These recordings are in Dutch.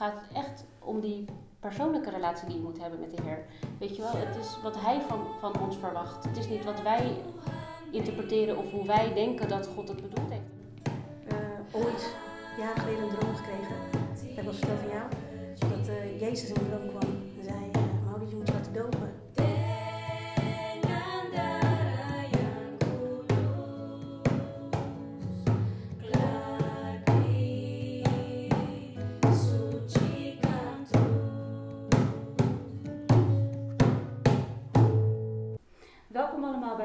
gaat echt om die persoonlijke relatie die je moet hebben met de Heer. Weet je wel, het is wat Hij van, van ons verwacht. Het is niet wat wij interpreteren of hoe wij denken dat God het bedoeld heeft. Uh, ooit, jaren geleden, een droom gekregen. Dat was jou. Dat uh, Jezus in de droom kwam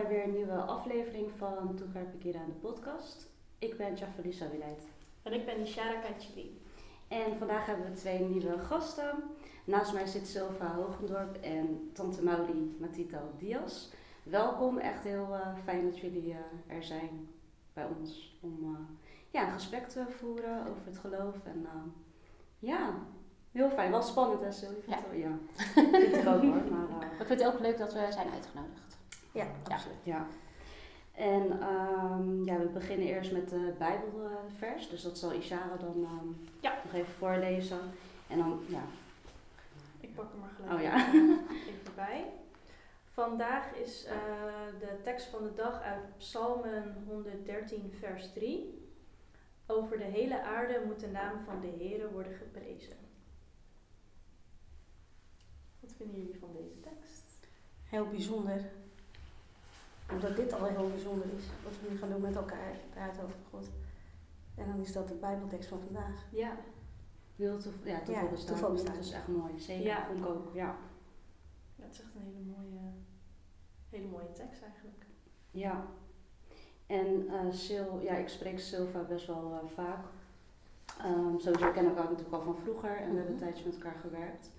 bij weer een nieuwe aflevering van Pekira aan de podcast. Ik ben Jafalisa Wileid. En ik ben Nishara Kachili. En vandaag hebben we twee nieuwe gasten. Naast mij zit Silva Hogendorp en tante Maudi Matito Diaz. Welkom, echt heel uh, fijn dat jullie uh, er zijn bij ons om uh, ja, een gesprek te voeren over het geloof. En ja, heel fijn. Wel spannend hè Silva? Ja. ja. vind ik ook hoor. Maar, ik vind het ook leuk dat we zijn uitgenodigd. Ja, absoluut. Ja. En um, ja, we beginnen eerst met de Bijbelvers. Dus dat zal Ishara dan um, ja. nog even voorlezen. En dan, ja. Ik pak hem er gelijk oh, ja. even bij. Vandaag is uh, de tekst van de dag uit Psalmen 113, vers 3. Over de hele aarde moet de naam van de Heere worden geprezen. Wat vinden jullie van deze tekst? Heel bijzonder omdat dit al heel bijzonder is, wat we nu gaan doen met elkaar, praten over God. En dan is dat de Bijbeltekst van vandaag. Ja. Heel toev ja, toeval bestaan. Toeval bestaan. Dat is echt mooi. Zeker, ja. vond ik ook. Ja. ja, het is echt een hele mooie, hele mooie tekst eigenlijk. Ja. En uh, Sil, ja, ik spreek Silva best wel uh, vaak. Um, sowieso kennen we elkaar natuurlijk al van vroeger en we hebben een tijdje met elkaar gewerkt.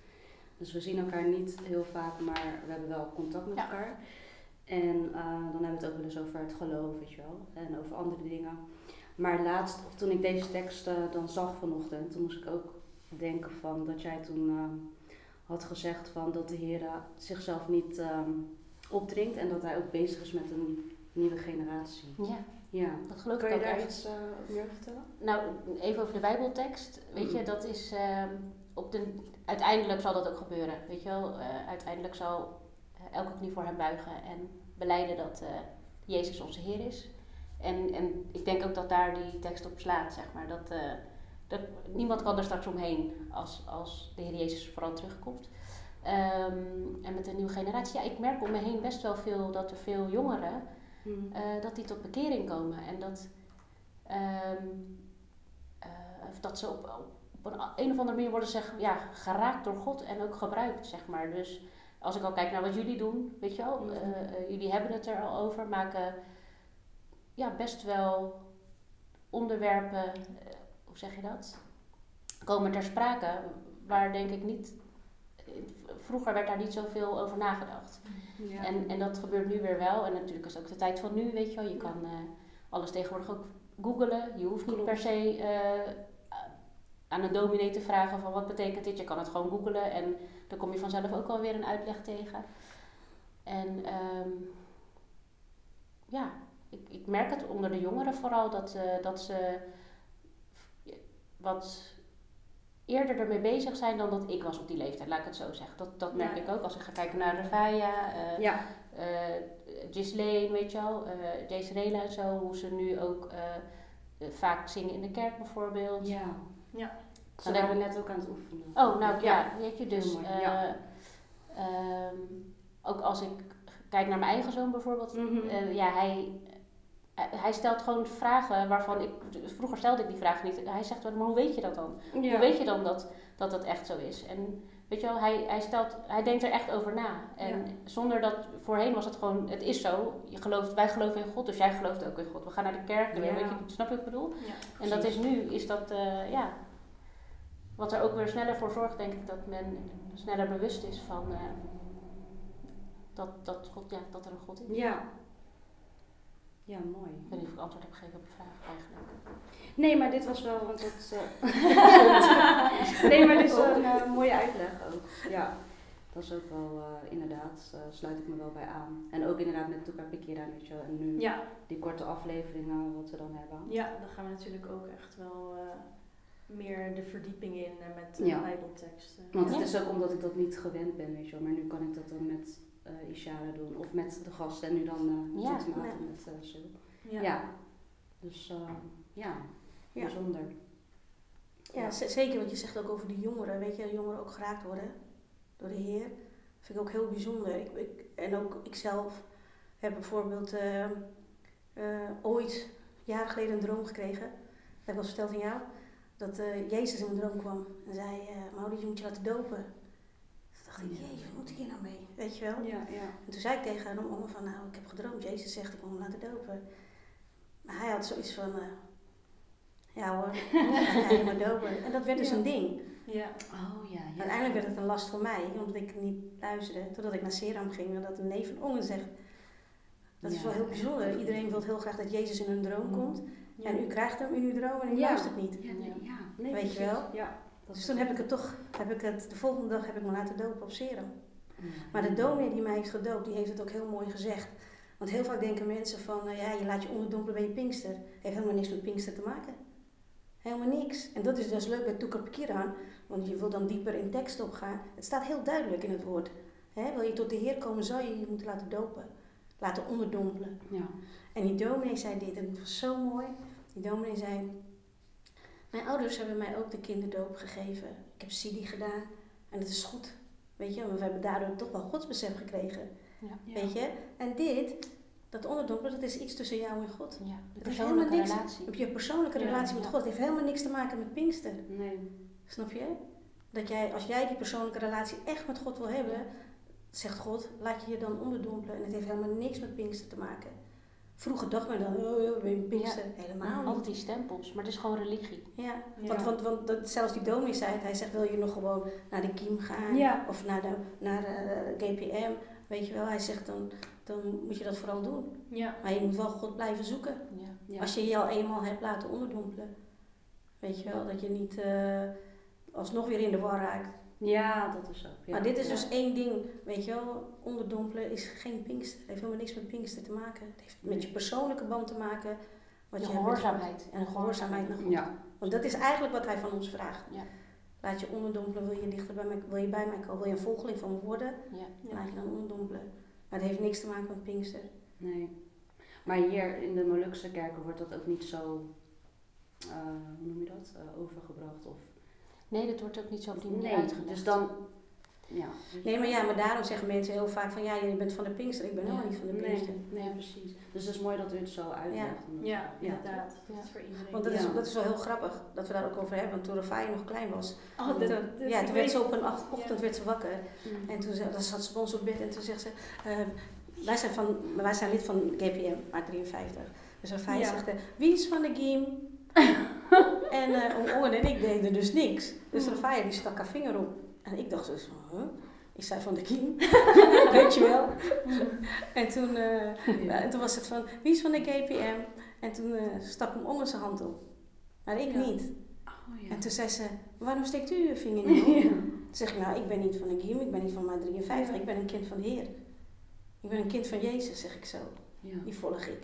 Dus we zien elkaar niet heel vaak, maar we hebben wel contact met ja. elkaar. En uh, dan hebben we het ook wel eens over het geloof, weet je wel. En over andere dingen. Maar laatst, of toen ik deze tekst uh, dan zag vanochtend, toen moest ik ook denken van dat jij toen uh, had gezegd van dat de Heer zichzelf niet um, opdringt en dat hij ook bezig is met een nieuwe generatie. Ja. Ja, dat geloof Kun ik je ook daar echt. iets meer vertellen? Nou, even over de Bijbeltekst. Weet je, dat is ehm, op de, uiteindelijk zal dat ook gebeuren. Weet je wel, uiteindelijk zal elke knie voor hem buigen en beleiden dat uh, Jezus onze Heer is. En, en ik denk ook dat daar die tekst op slaat, zeg maar. Dat, uh, dat niemand kan er straks omheen als, als de Heer Jezus vooral terugkomt. Um, en met de nieuwe generatie, ja, ik merk om me heen best wel veel dat er veel jongeren, hmm. uh, dat die tot bekering komen. En dat, um, dat ze op, op een, een of andere manier worden zeg, ja, geraakt door God en ook gebruikt, zeg maar. Dus als ik al kijk naar wat jullie doen, weet je wel, uh, uh, jullie hebben het er al over, maken ja, best wel onderwerpen, uh, hoe zeg je dat? Komen ter sprake, waar denk ik niet, vroeger werd daar niet zoveel over nagedacht. Ja. En, en dat gebeurt nu weer wel, en natuurlijk is ook de tijd van nu, weet je wel, je kan alles tegenwoordig ook googelen, je hoeft niet per se aan een dominee te vragen van wat betekent dit. Je kan het gewoon googlen en dan kom je vanzelf ook alweer een uitleg tegen. En um, ja, ik, ik merk het onder de jongeren vooral dat, uh, dat ze wat eerder ermee bezig zijn dan dat ik was op die leeftijd, laat ik het zo zeggen. Dat, dat merk ja. ik ook als ik ga kijken naar Revaya, uh, ja. uh, weet je wel, uh, Jace Rela en zo, hoe ze nu ook vaak zingen in de kerk bijvoorbeeld. Ja. Ja. Ze waren net ook aan het oefenen. Oh, nou ja, ja weet je, dus uh, ja. um, ook als ik kijk naar mijn eigen zoon bijvoorbeeld, mm -hmm. uh, ja, hij, uh, hij stelt gewoon vragen waarvan ik, vroeger stelde ik die vragen niet. Hij zegt wel, maar hoe weet je dat dan? Ja. Hoe weet je dan dat, dat dat echt zo is? En weet je wel, hij, hij, stelt, hij denkt er echt over na. En zonder dat, voorheen was het gewoon, het is zo, je gelooft, wij geloven in God, dus jij gelooft ook in God. We gaan naar de kerk, weet je, snap je wat ik bedoel? en dat is nu, is dat, ja wat er ook weer sneller voor zorgt, denk ik, dat men sneller bewust is van uh, dat, dat, God, ja, dat er een God is. Ja. Ja, mooi. Ik weet niet of ik antwoord heb gegeven op je vraag eigenlijk. Nee, maar dit was wel, want dat. Uh, nee, maar dit is een uh, mooie uitleg ook. Ja, dat is ook wel uh, inderdaad, sluit ik me wel bij aan. En ook inderdaad met Toeka Pikira, weet je. En nu ja. die korte afleveringen wat we dan hebben. Ja, dan gaan we natuurlijk ook echt wel meer de verdieping in en met de Ja. bijbelteksten. Want het Ja. is ook omdat ik dat niet gewend ben, weet je wel. Maar nu kan ik dat dan met eh Ishara doen. Of met de gasten en nu dan eh Ja. Ja. met eh Sil. Ja. Ja. Dus eh, ja, Ja. bijzonder. Ja, zeker wat je zegt ook over die jongeren. Weet je, dat jongeren ook geraakt worden door de Heer. vind ik ook heel bijzonder. Ik, ik, en ook ikzelf heb bijvoorbeeld eh, eh, ooit, jaren geleden, een droom gekregen. Dat heb ik wel eens verteld aan jou. Dat eh, Jezus in mijn droom kwam en zei, eh Maurice, je moet je laten dopen. Toen dacht ik, jezus, wat moet ik hier nou mee? Weet je wel? Ja, ja. En toen zei ik tegen hem om van, nou, ik heb gedroomd. Jezus zegt, ik moet me laten dopen. Maar hij had zoiets van, eh, ja hoor, ga je maar dopen. En dat werd dus Ja. een ding. Ja. Oh ja, ja. Uiteindelijk werd het een last voor mij, omdat ik niet luisterde. Totdat ik naar Seram ging en dat een neef van Ongen zegt. Dat is wel heel bijzonder. Iedereen wil heel graag dat Jezus in een droom komt. Ja. En u krijgt hem in uw droom en u Ja. luistert niet. Ja, nee, ja. Nee, Weet je wel? Ja. Dus toen heb ik het toch, heb ik het, de volgende dag heb ik me laten dopen op Seram. Ja. Maar de dominee die mij heeft gedoopt, die heeft het ook heel mooi gezegd. Want heel vaak denken mensen van, nou ja, je laat je onderdompelen bij je pinkster. Heeft helemaal niks met pinkster te maken. Helemaal niks. En dat is dus leuk bij Toekar Kiran, want je wil dan dieper in tekst opgaan. Het staat heel duidelijk in het woord. Wil je tot de Heer komen, zou je je moeten laten dopen. Laten onderdompelen. Ja. En die dominee zei dit, en het was zo mooi. Die dominee zei, mijn ouders hebben mij ook de kinderdoop gegeven. Ik heb Sidi gedaan en het is goed. Weet je, want we hebben daardoor toch wel godsbesef gekregen. Ja. Weet je? En dit, dat onderdompelen, dat is iets tussen jou en God. Ja, de heeft persoonlijke helemaal niks- relatie. Heb je persoonlijke Ja, relatie met. God. Het heeft helemaal niks te maken met Pinkster. Nee. Snap je? Dat jij, als jij die persoonlijke relatie echt met God wil hebben, zegt God, laat je je dan onderdompelen. En het heeft helemaal niks met Pinkster te maken. Vroeger dacht men dan, oh, oh, ben je Pinkster? Helemaal Altijd niet. die stempels, maar het is gewoon religie. Ja, Ja. want, want, want dat, zelfs die dominee zei het. Hij zegt, wil je nog gewoon naar de Kiem gaan? Ja. Of naar de, naar de GPM? Weet je wel, hij zegt, dan, dan moet je dat vooral doen. Ja. Maar je moet wel God blijven zoeken. Ja. Ja. Als je je al eenmaal hebt laten onderdompelen. Weet je wel, dat je niet eh, alsnog weer in de war raakt. Ja, dat is. Ja. maar dit is Ja. dus één ding, weet je wel, onderdompelen is geen pinkster. Het heeft helemaal niks met pinkster te maken. Het heeft met je persoonlijke band te maken. Wat De je God. gehoorzaamheid. En gehoorzaamheid naar God. Ja. Want dat is eigenlijk wat hij van ons vraagt. Ja. Laat je onderdompelen, wil je dichter bij mij, wil je bij mij komen, wil je een volgeling van me worden, Ja. laat je dan onderdompelen. Maar het heeft niks te maken met pinkster. Nee. Maar hier in de Molukse kerken wordt dat ook niet zo, eh, hoe noem je dat, Eh, overgebracht of... Nee, dat wordt ook niet zo op die manier Nee, uitgelegd. dus dan, ja. Nee, maar ja, maar daarom zeggen mensen heel vaak van ja, je bent van de pinkster. Ik ben Ja. helemaal niet van de pinkster. nee, precies. Dus het is mooi dat u het zo uitlegt. Ja, ja. inderdaad. Dat is voor iedereen. Want dat, is, dat is wel heel grappig dat we daar ook over hebben. Want toen Rafai nog klein was, Oh, toen- dat- dat- ja, toen werd ze op een ach- ochtend Ja. werd ze wakker. Mm. En toen ze- dan zat ze bij ons op bed en toen zegt ze, eh, wij, zijn van, wij zijn lid van GPM, maar 53. Dus Rafai Ja. zegt, wie is van de Giem? en uh, Ongen en ik deden dus niks. Dus Mm. Rafai die stak haar vinger op. En ik dacht dus, huh? Ik zei van de Giem, weet je wel. en, toen, eh, ja, en toen was het van, wie is van de GPM? En toen eh, stak hem Ongen zijn hand op. Maar ik Ja. niet. Oh, ja. En toen zei ze, waarom steekt u uw vinger niet op? Toen zeg ik, nou, ik ben niet van een Giem, ik ben niet van maar 53, ik ben een kind van de Heer. Ik ben een kind van Jezus, zeg ik zo. Ja. Die volg ik.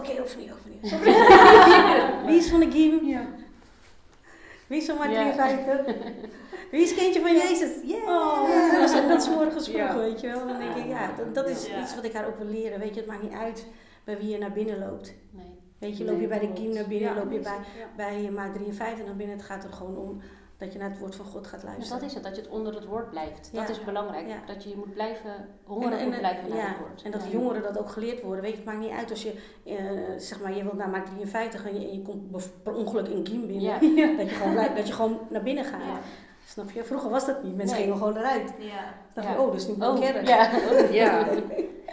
Oké, overnieuw, overnieuw. Wie is van de Giem? Ja. Wie is van maar Ja. 53? Wie is kindje van Jezus? Yeah! Oh. Dat is dat is morgens vroeg, Ja. weet je wel. Dan denk ik, ja, dat, dat is Ja. iets wat ik haar ook wil leren. Weet je, het maakt niet uit bij wie je naar binnen loopt. Nee. Weet je, loop je bij de. Giem naar binnen, Ja, loop je bij, Ja. bij je maar 53 naar binnen. Het gaat er gewoon om dat je naar het woord van God gaat Dus luisteren. dat is het, dat je het onder het woord blijft. Dat is belangrijk. Ja. Dat je je moet blijven En, horen en, moet blijven naar ja, het woord. en dat Ja. jongeren dat ook geleerd worden. Weet je, het maakt niet uit als je, eh, zeg maar, je wilt naar maak 53 en je, en je komt per ongeluk in Giem binnen. Ja. Dat, je gewoon, dat je gewoon naar binnen gaat. Ja. Snap je? Vroeger was dat niet. Mensen Nee. gingen gewoon eruit. Ja. Dan dacht Ja. je, oh, dus nu ben Oh, ik kerk. ja. Ja.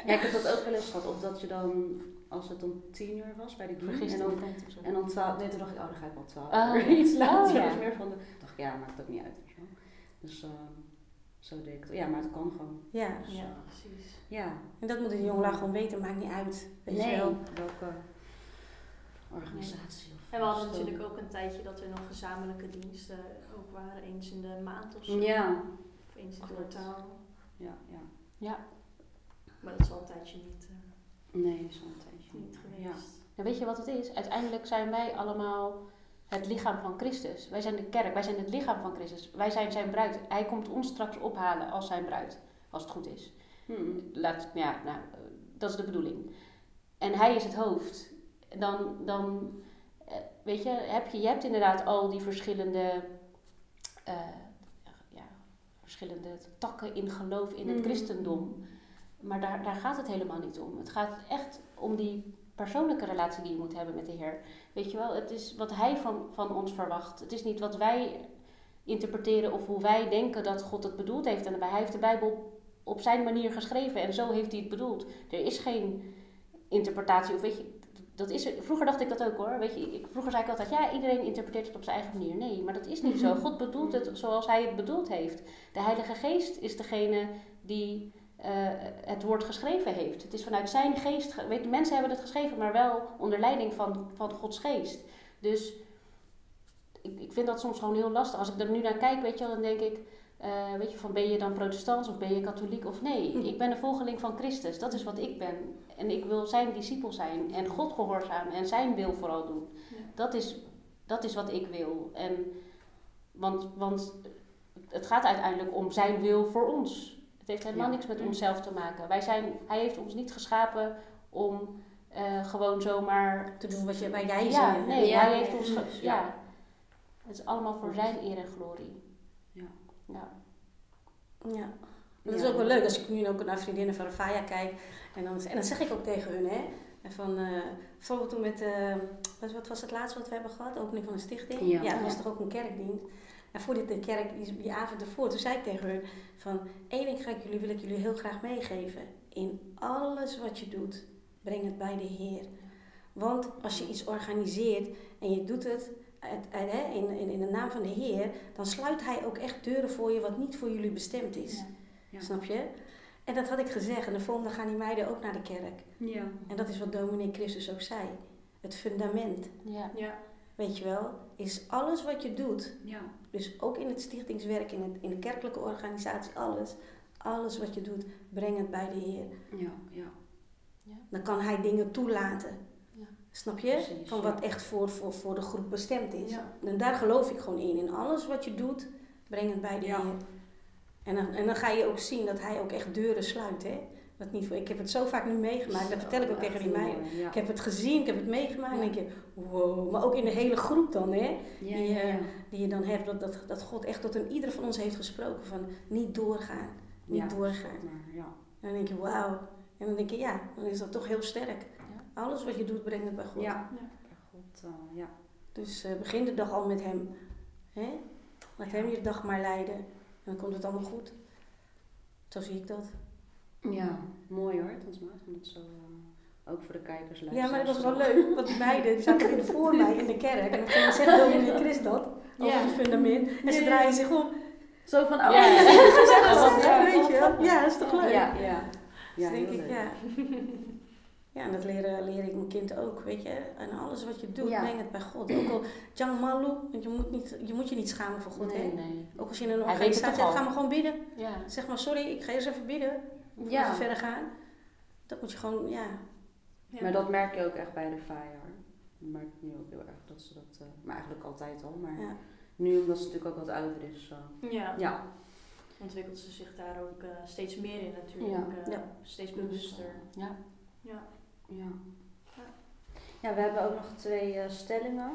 ja, ik heb dat ook wel eens gehad. Of dat je dan, als het om tien uur was bij de Giem, en dan, de en dan twaalf, nee toen dacht ik, oh dan ga ik wel twaalf Oh, uur. ja. Iets later, Oh, ja. dus meer van de, dacht ik, ja maakt ook niet uit. je. Dus ehm, zo deed ik het. Ja, maar het kan gewoon. Ja. Dus, Ja, eh, precies. ja. En dat moeten de jongelui gewoon weten. Maakt niet uit. Weet je nee, wel. welke organisatie of En we hadden natuurlijk ook een tijdje dat er nog gezamenlijke diensten ook waren. Eens in de maand of zo. Ja, Of eens in het Klopt. kwartaal. ja, ja. Ja. Maar dat is al een tijdje niet, eh, Nee, zo'n tijdje niet Ja. En weet je wat het is? Uiteindelijk zijn wij allemaal het lichaam van Christus. Wij zijn de kerk, wij zijn het lichaam van Christus. Wij zijn zijn bruid. Hij komt ons straks ophalen als zijn bruid, als het goed is. Hmm. Laat, ja, nou, dat is de bedoeling. En hij is het hoofd. Dan, dan eh, weet je, heb je, je hebt inderdaad al die verschillende, eh, ja, verschillende takken in geloof in het Mhm. christendom. Maar daar, daar gaat het helemaal niet om. Het gaat echt om die persoonlijke relatie die je moet hebben met de Heer. Weet je wel, het is wat Hij van, van ons verwacht. Het is niet wat wij interpreteren of hoe wij denken dat God het bedoeld heeft. En hij heeft de Bijbel op zijn manier geschreven en zo heeft hij het bedoeld. Er is geen interpretatie of weet je, dat is, vroeger dacht ik dat ook hoor. Weet je, ik, vroeger zei ik altijd, ja, iedereen interpreteert het op zijn eigen manier. Nee, maar dat is niet zo. God bedoelt het zoals hij het bedoeld heeft. De Heilige Geest is degene die eh, het woord geschreven heeft. Het is vanuit zijn geest. ge- Weet, mensen hebben het geschreven, maar wel onder leiding van, van Gods geest. Dus ik, ik vind dat soms gewoon heel lastig. Als ik er nu naar kijk, weet je wel, dan denk ik, eh, weet je, van ben je dan protestant of ben je katholiek of nee? Hm. Ik ben een volgeling van Christus. Dat is wat ik ben. En ik wil zijn discipel zijn en God gehoorzamen en zijn wil vooral doen. Ja. Dat, is, dat is wat ik wil. En, want, want het gaat uiteindelijk om zijn wil voor ons. Het heeft helemaal Ja. niks met onszelf te maken. Wij zijn, hij heeft ons niet geschapen om eh, gewoon zomaar Te doen wat je, waar jij zin ja, in hebt. nee, Ja, hij heeft ons. ge- ja. ja. Het is allemaal voor zijn eer en glorie. Ja. Ja. Ja. Dat is ook wel leuk als ik nu ook naar vriendinnen van Rafaya kijk. En dan, en dan zeg ik ook tegen hun, hè. En van, eh, bijvoorbeeld toen met, eh, wat, wat was het laatste wat we hebben gehad? Opening van een stichting. Ja. dat was toch ook een kerkdienst. En voor dit de kerk, die, die avond ervoor, toen zei ik tegen hun van, één ding ga ik jullie, wil ik jullie heel graag meegeven. In alles wat je doet, breng het bij de Heer. Want als je iets organiseert en je doet het uit- uit- hè, in, in, in de naam van de Heer, dan sluit Hij ook echt deuren voor je wat niet voor jullie bestemd is. Ja. Ja. Snap je? En dat had ik gezegd. En de volgende gaan die meiden ook naar de kerk. Ja. En dat is wat dominee Christus ook zei. Het fundament, Ja. Ja. weet je wel, is alles wat je doet. Ja. Dus ook in het stichtingswerk, in, het, in de kerkelijke organisatie, alles. Alles wat je doet, breng het bij de Heer. Ja. Ja. Dan kan Hij dingen toelaten. Ja. Snap je? Precies, Van ja. wat echt voor, voor, voor de groep bestemd is. Ja. En daar geloof ik gewoon in. In alles wat je doet, breng het bij de Ja. Heer. En dan, en dan ga je ook zien dat Hij ook echt deuren sluit. Hè? Dat niet, voor- ik heb het zo vaak nu meegemaakt. Dat vertel ik ook tegen die meiden. Ja. Ik heb het gezien, ik heb het meegemaakt. En denk je, wow. Maar ook in de hele groep dan, hè? Ja, die, ja, eh, ja. Die je dan hebt. Dat, dat, dat God echt tot een ieder van ons heeft gesproken. Van niet doorgaan. Niet Ja, doorgaan. maar, ja. En dan denk je, wauw. En dan denk je, ja, dan is dat toch heel sterk. Ja. Alles wat je doet, breng het bij God. Ja. Ja. God, eh, ja. Dus eh, begin de dag al met Hem. Hè? Laat Hem je dag maar leiden. En dan komt het allemaal goed. Zo zie ik dat. Ja, mooi hoor, Tansmaat, om het zo eh, ook voor de kijkers luisteren. Ja, maar dat was wel leuk. Want die meiden die zaten in voor mij in de kerk. En dan ging zeggen dominee Chris dat. Over Ja. het fundament. En ze draaien zich om. Zo van, oh Ja. Ze zeggen Ja, zo, wat ja, leuk. weet je wel. Ja, dat is toch leuk? Ja, ja. Dus Ja, denk heel ik, leuk. ja. Ja, en dat leren, leer ik mijn kind ook, weet je. En alles wat je doet, Ja. breng het bij God. Ook al Jang Malu, want je moet, niet, je moet je niet schamen voor God, Nee, hè. nee. Ook als je in een organisatie hebt, ga maar gewoon bidden. Ja. Zeg maar, sorry, ik ga eerst even bidden. Ja. Verder gaan. Dat moet je gewoon, ja. Ja. Maar dat merk je ook echt bij de fire. hoor. Ik merk nu ook heel erg dat ze dat, eh, maar eigenlijk altijd al, maar Ja. nu omdat ze natuurlijk ook wat ouder is. eh, Ja. ja, Ontwikkelt ze zich daar ook eh, steeds meer in natuurlijk. Ja. eh, Ja. Steeds bewuster. Ja. Ja. ja. Ja, we hebben ook nog twee eh, stellingen.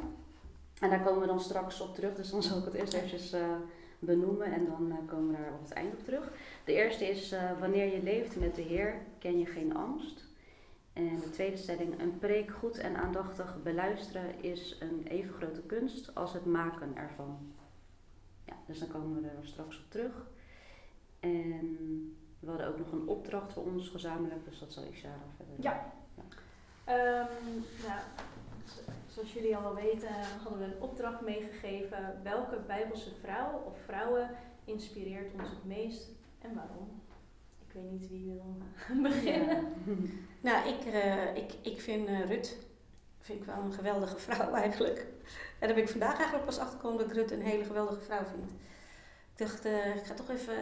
En daar komen we dan straks op terug. Dus dan zal ik het eerst eventjes eh, benoemen en dan eh, komen we daar op het eind op terug. De eerste is, eh, wanneer je leeft met de Heer, ken je geen angst. En de tweede stelling, een preek goed en aandachtig beluisteren is een even grote kunst als het maken ervan. Ja, dus dan komen we er straks op terug. En we hadden ook nog een opdracht voor ons gezamenlijk, dus dat zal Ishara verder doen. Ja. Ehm, nou, zoals jullie al wel weten, hadden we een opdracht meegegeven. Welke Bijbelse vrouw of vrouwen inspireert ons het meest en waarom? Ik weet niet wie wil beginnen. Nou, ik, eh, ik, ik vind eh, Rut vind ik wel een geweldige vrouw eigenlijk. En daar ben ik vandaag eigenlijk pas achtergekomen dat ik Rut een hele geweldige vrouw vind. Ik dacht, eh, ik ga toch even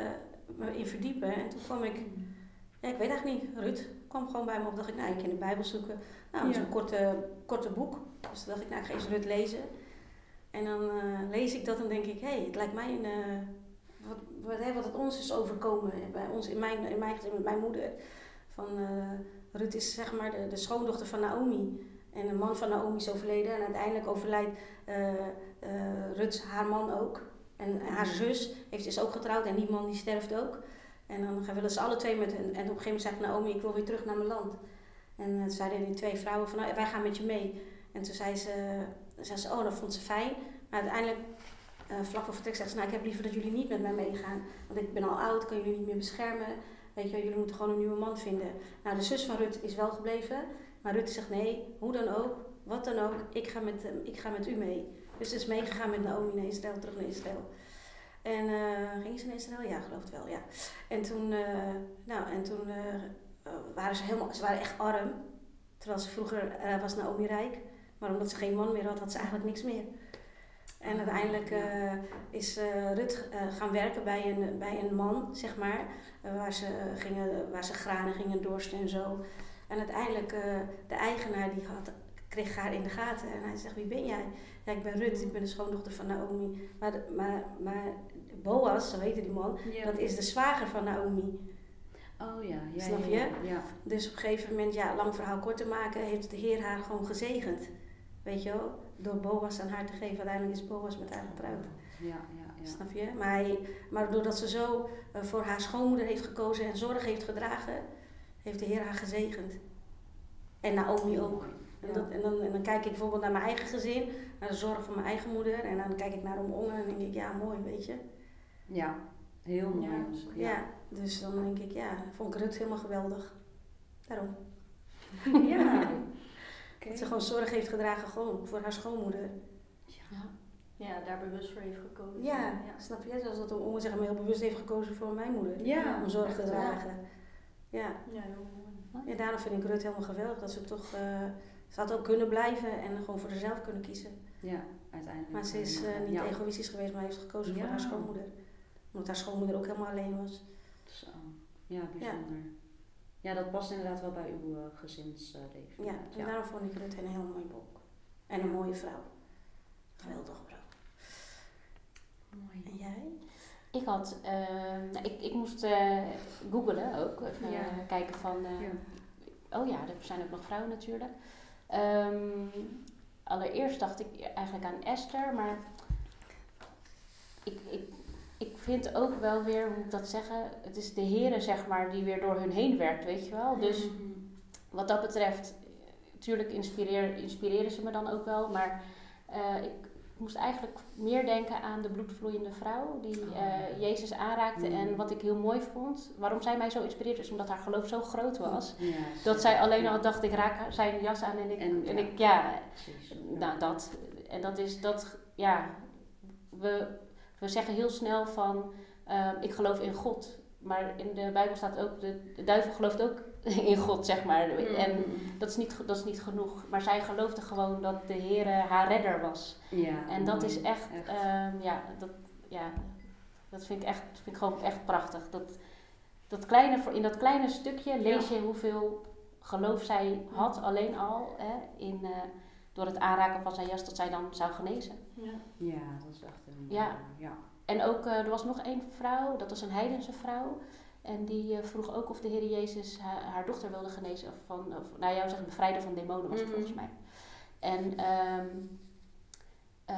me in verdiepen. En toen kwam ik, ja, ik weet eigenlijk niet, Rut kwam gewoon bij me op. dacht ik, nou, ik de Bijbel zoeken. Nou, dat is Ja. een korte, korte boek. Dus dacht ik, nou, ik ga eens Rut lezen. En dan eh, lees ik dat en denk ik, hé, hey, het lijkt mij een, eh, wat, wat, wat het ons is overkomen bij ons, in mijn, in mijn gezin met mijn moeder. Van, uh, Ruth is zeg maar de, de schoondochter van Naomi. En de man van Naomi is overleden en uiteindelijk overlijdt Ruth haar man ook. En haar zus heeft, is ook getrouwd en die man die sterft ook. En dan willen ze alle twee met hen. En op een gegeven moment zegt Naomi, ik wil weer terug naar mijn land. En toen zeiden die twee vrouwen van, nou, wij gaan met je mee. En toen zei ze, zei ze, oh, dat vond ze fijn. Maar uiteindelijk, uh, vlak voor vertrek, zegt ze, nou, ik heb liever dat jullie niet met mij meegaan. Want ik ben al oud, kan jullie niet meer beschermen. Weet je, jullie moeten gewoon een nieuwe man vinden. Nou, de zus van Rut is wel gebleven. Maar Rut zegt, nee, hoe dan ook, wat dan ook, ik ga met, ik ga met u mee. Dus ze is meegegaan met Naomi naar Israël, terug naar Israël. En uh, ging ze naar Israël? Ja, geloof het wel, ja. En toen, uh, nou, en toen uh, waren ze helemaal, ze waren echt arm. Terwijl ze vroeger was Naomi rijk. Maar omdat ze geen man meer had, had ze eigenlijk niks meer. En uiteindelijk uh, is Rut gaan werken bij een, bij een man, zeg maar, waar, ze, gingen, waar ze granen gingen dorsten en zo. En uiteindelijk, de eigenaar die had, kreeg haar in de gaten en hij zegt, wie ben jij? Ja, ik ben Rut, ik ben de schoondochter van Naomi. Maar, maar, maar Boas, zo heette die man, ja. dat is de zwager van Naomi. Oh ja, ja Snap je? Ja. Dus op een gegeven moment, ja, lang verhaal kort te maken, heeft de Heer haar gewoon gezegend. Weet je wel? Door Boas aan haar te geven. Uiteindelijk is Boas met haar getrouwd. Ja, ja, ja. Snap je? Maar, hij, maar doordat ze zo uh, voor haar schoonmoeder heeft gekozen en zorg heeft gedragen, heeft de Heer haar gezegend. En Naomi ook. En, dat, en, dan, en dan kijk ik bijvoorbeeld naar mijn eigen gezin, naar de zorg van mijn eigen moeder. En dan kijk ik naar om en dan denk ik, ja, mooi, weet je. Ja, heel mooi. Ja, ja. dus dan denk ik, ja, vond ik Rut helemaal geweldig. Daarom. Ja. Okay. Dat ze gewoon zorg heeft gedragen gewoon voor haar schoonmoeder. Ja, ja daar bewust voor heeft gekozen. Ja, ja. snap je? Zoals dat om zeggen, heel bewust heeft gekozen voor mijn moeder. Ja, om zorg te dragen. Ja. Ja, heel mooi. En daarom vind ik Rut helemaal geweldig. Dat ze toch, uh, ze had ook kunnen blijven en gewoon voor zichzelf kunnen kiezen. Ja, uiteindelijk. Maar ze is uh, niet ja. egoïstisch geweest, maar heeft gekozen voor haar schoonmoeder. Omdat haar schoonmoeder ook helemaal alleen was. Zo. Ja, bijzonder. Ja, dat past inderdaad wel bij uw uh, gezinsleven. ja, en daarom vond ik Rut een heel mooi boek. En een mooie vrouw. Geweldig vrouw. Mooi. En jij? Ik had, uh, nou, ik, ik moest uh, googelen ook, kijken van, ja. oh ja, er zijn ook nog vrouwen natuurlijk. Um, allereerst dacht ik eigenlijk aan Esther, maar ik, ik ik vind ook wel weer, hoe moet ik dat zeggen, het is de heren zeg maar die weer door hun heen werkt, weet je wel. Dus wat dat betreft, natuurlijk inspireer, inspireren ze me dan ook wel, maar uh, ik moest eigenlijk meer denken aan de bloedvloeiende vrouw die uh, Jezus aanraakte. Mm. En wat ik heel mooi vond, waarom zij mij zo inspireerde, is omdat haar geloof zo groot was. Ja, dat zij alleen al dacht, ik raak zijn jas aan en ik, en, en ik ja, nou dat. En dat is dat, ja, we we zeggen heel snel van, uh, ik geloof in God. Maar in de Bijbel staat ook, de, de duivel gelooft ook in God, zeg maar. Mm. En dat is, niet, dat is niet genoeg. Maar zij geloofde gewoon dat de Heer haar redder was. Ja, en dat is echt, echt. Um, ja, dat, ja, dat vind ik, echt, vind ik gewoon echt prachtig. Dat, dat kleine, in dat kleine stukje lees je hoeveel geloof zij had, alleen al, hè, in, uh, door het aanraken van zijn jas, dat zij dan zou genezen. Ja, ja dat is echt een... Ja. ja. En ook, uh, er was nog één vrouw, dat was een heidense vrouw. En die uh, vroeg ook of de Heer Jezus haar, haar dochter wilde genezen. Of van, of, nou jou zeggen, bevrijden van demonen was het mm -hmm. volgens mij. En, um, uh,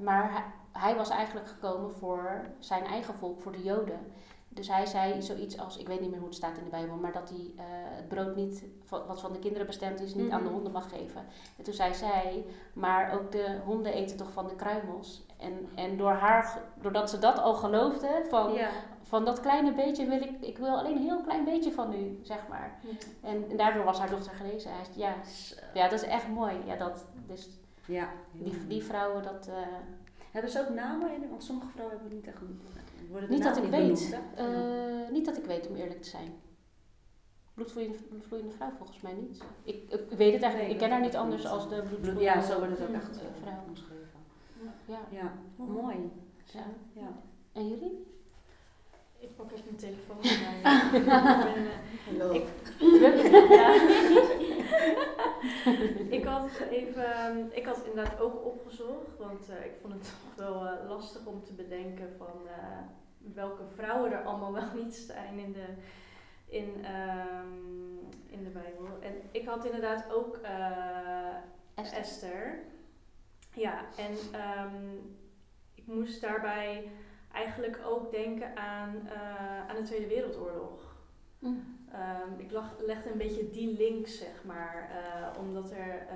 maar hij, hij, was eigenlijk gekomen voor zijn eigen volk, voor de Joden. Dus hij zei zoiets als, ik weet niet meer hoe het staat in de Bijbel, maar dat hij uh, het brood niet, wat van de kinderen bestemd is, niet mm -hmm. aan de honden mag geven. En toen zei zij, maar ook de honden eten toch van de kruimels. En, en door haar, doordat ze dat al geloofde, van, ja. van dat kleine beetje wil ik, ik wil alleen een heel klein beetje van u, zeg maar. Ja. En, en, daardoor was haar dochter genezen. Hij zei, ja, ja, dat is echt mooi. Ja, dat, dus ja, die, die vrouwen, dat... Uh, hebben ze ook namen in? Want sommige vrouwen hebben niet echt worden niet dat ik weet. Uh, niet dat ik weet, om eerlijk te zijn. Bloedvloeiende, vrouw volgens mij niet. Ik, ik weet het eigenlijk, nee, ik ken haar niet anders als de bloedvloeiende Ja, zo wordt het ook echt uh, vrouw omschreven. Ja, ja. Oh, mooi. Ja. ja. En jullie? Ik pak even mijn telefoon erbij. Hallo. Ik, ja. ik had even, ehm, ik had inderdaad ook opgezocht, want eh, ik vond het toch wel eh, lastig om te bedenken van eh, welke vrouwen er allemaal wel niet zijn in de, in, ehm, in de Bijbel. En ik had inderdaad ook eh, Esther. Esther. Ja, en ehm, ik moest daarbij eigenlijk ook denken aan, eh, aan de Tweede Wereldoorlog. Mm. Ehm, ik lag, legde een beetje die link, zeg maar, eh, omdat er,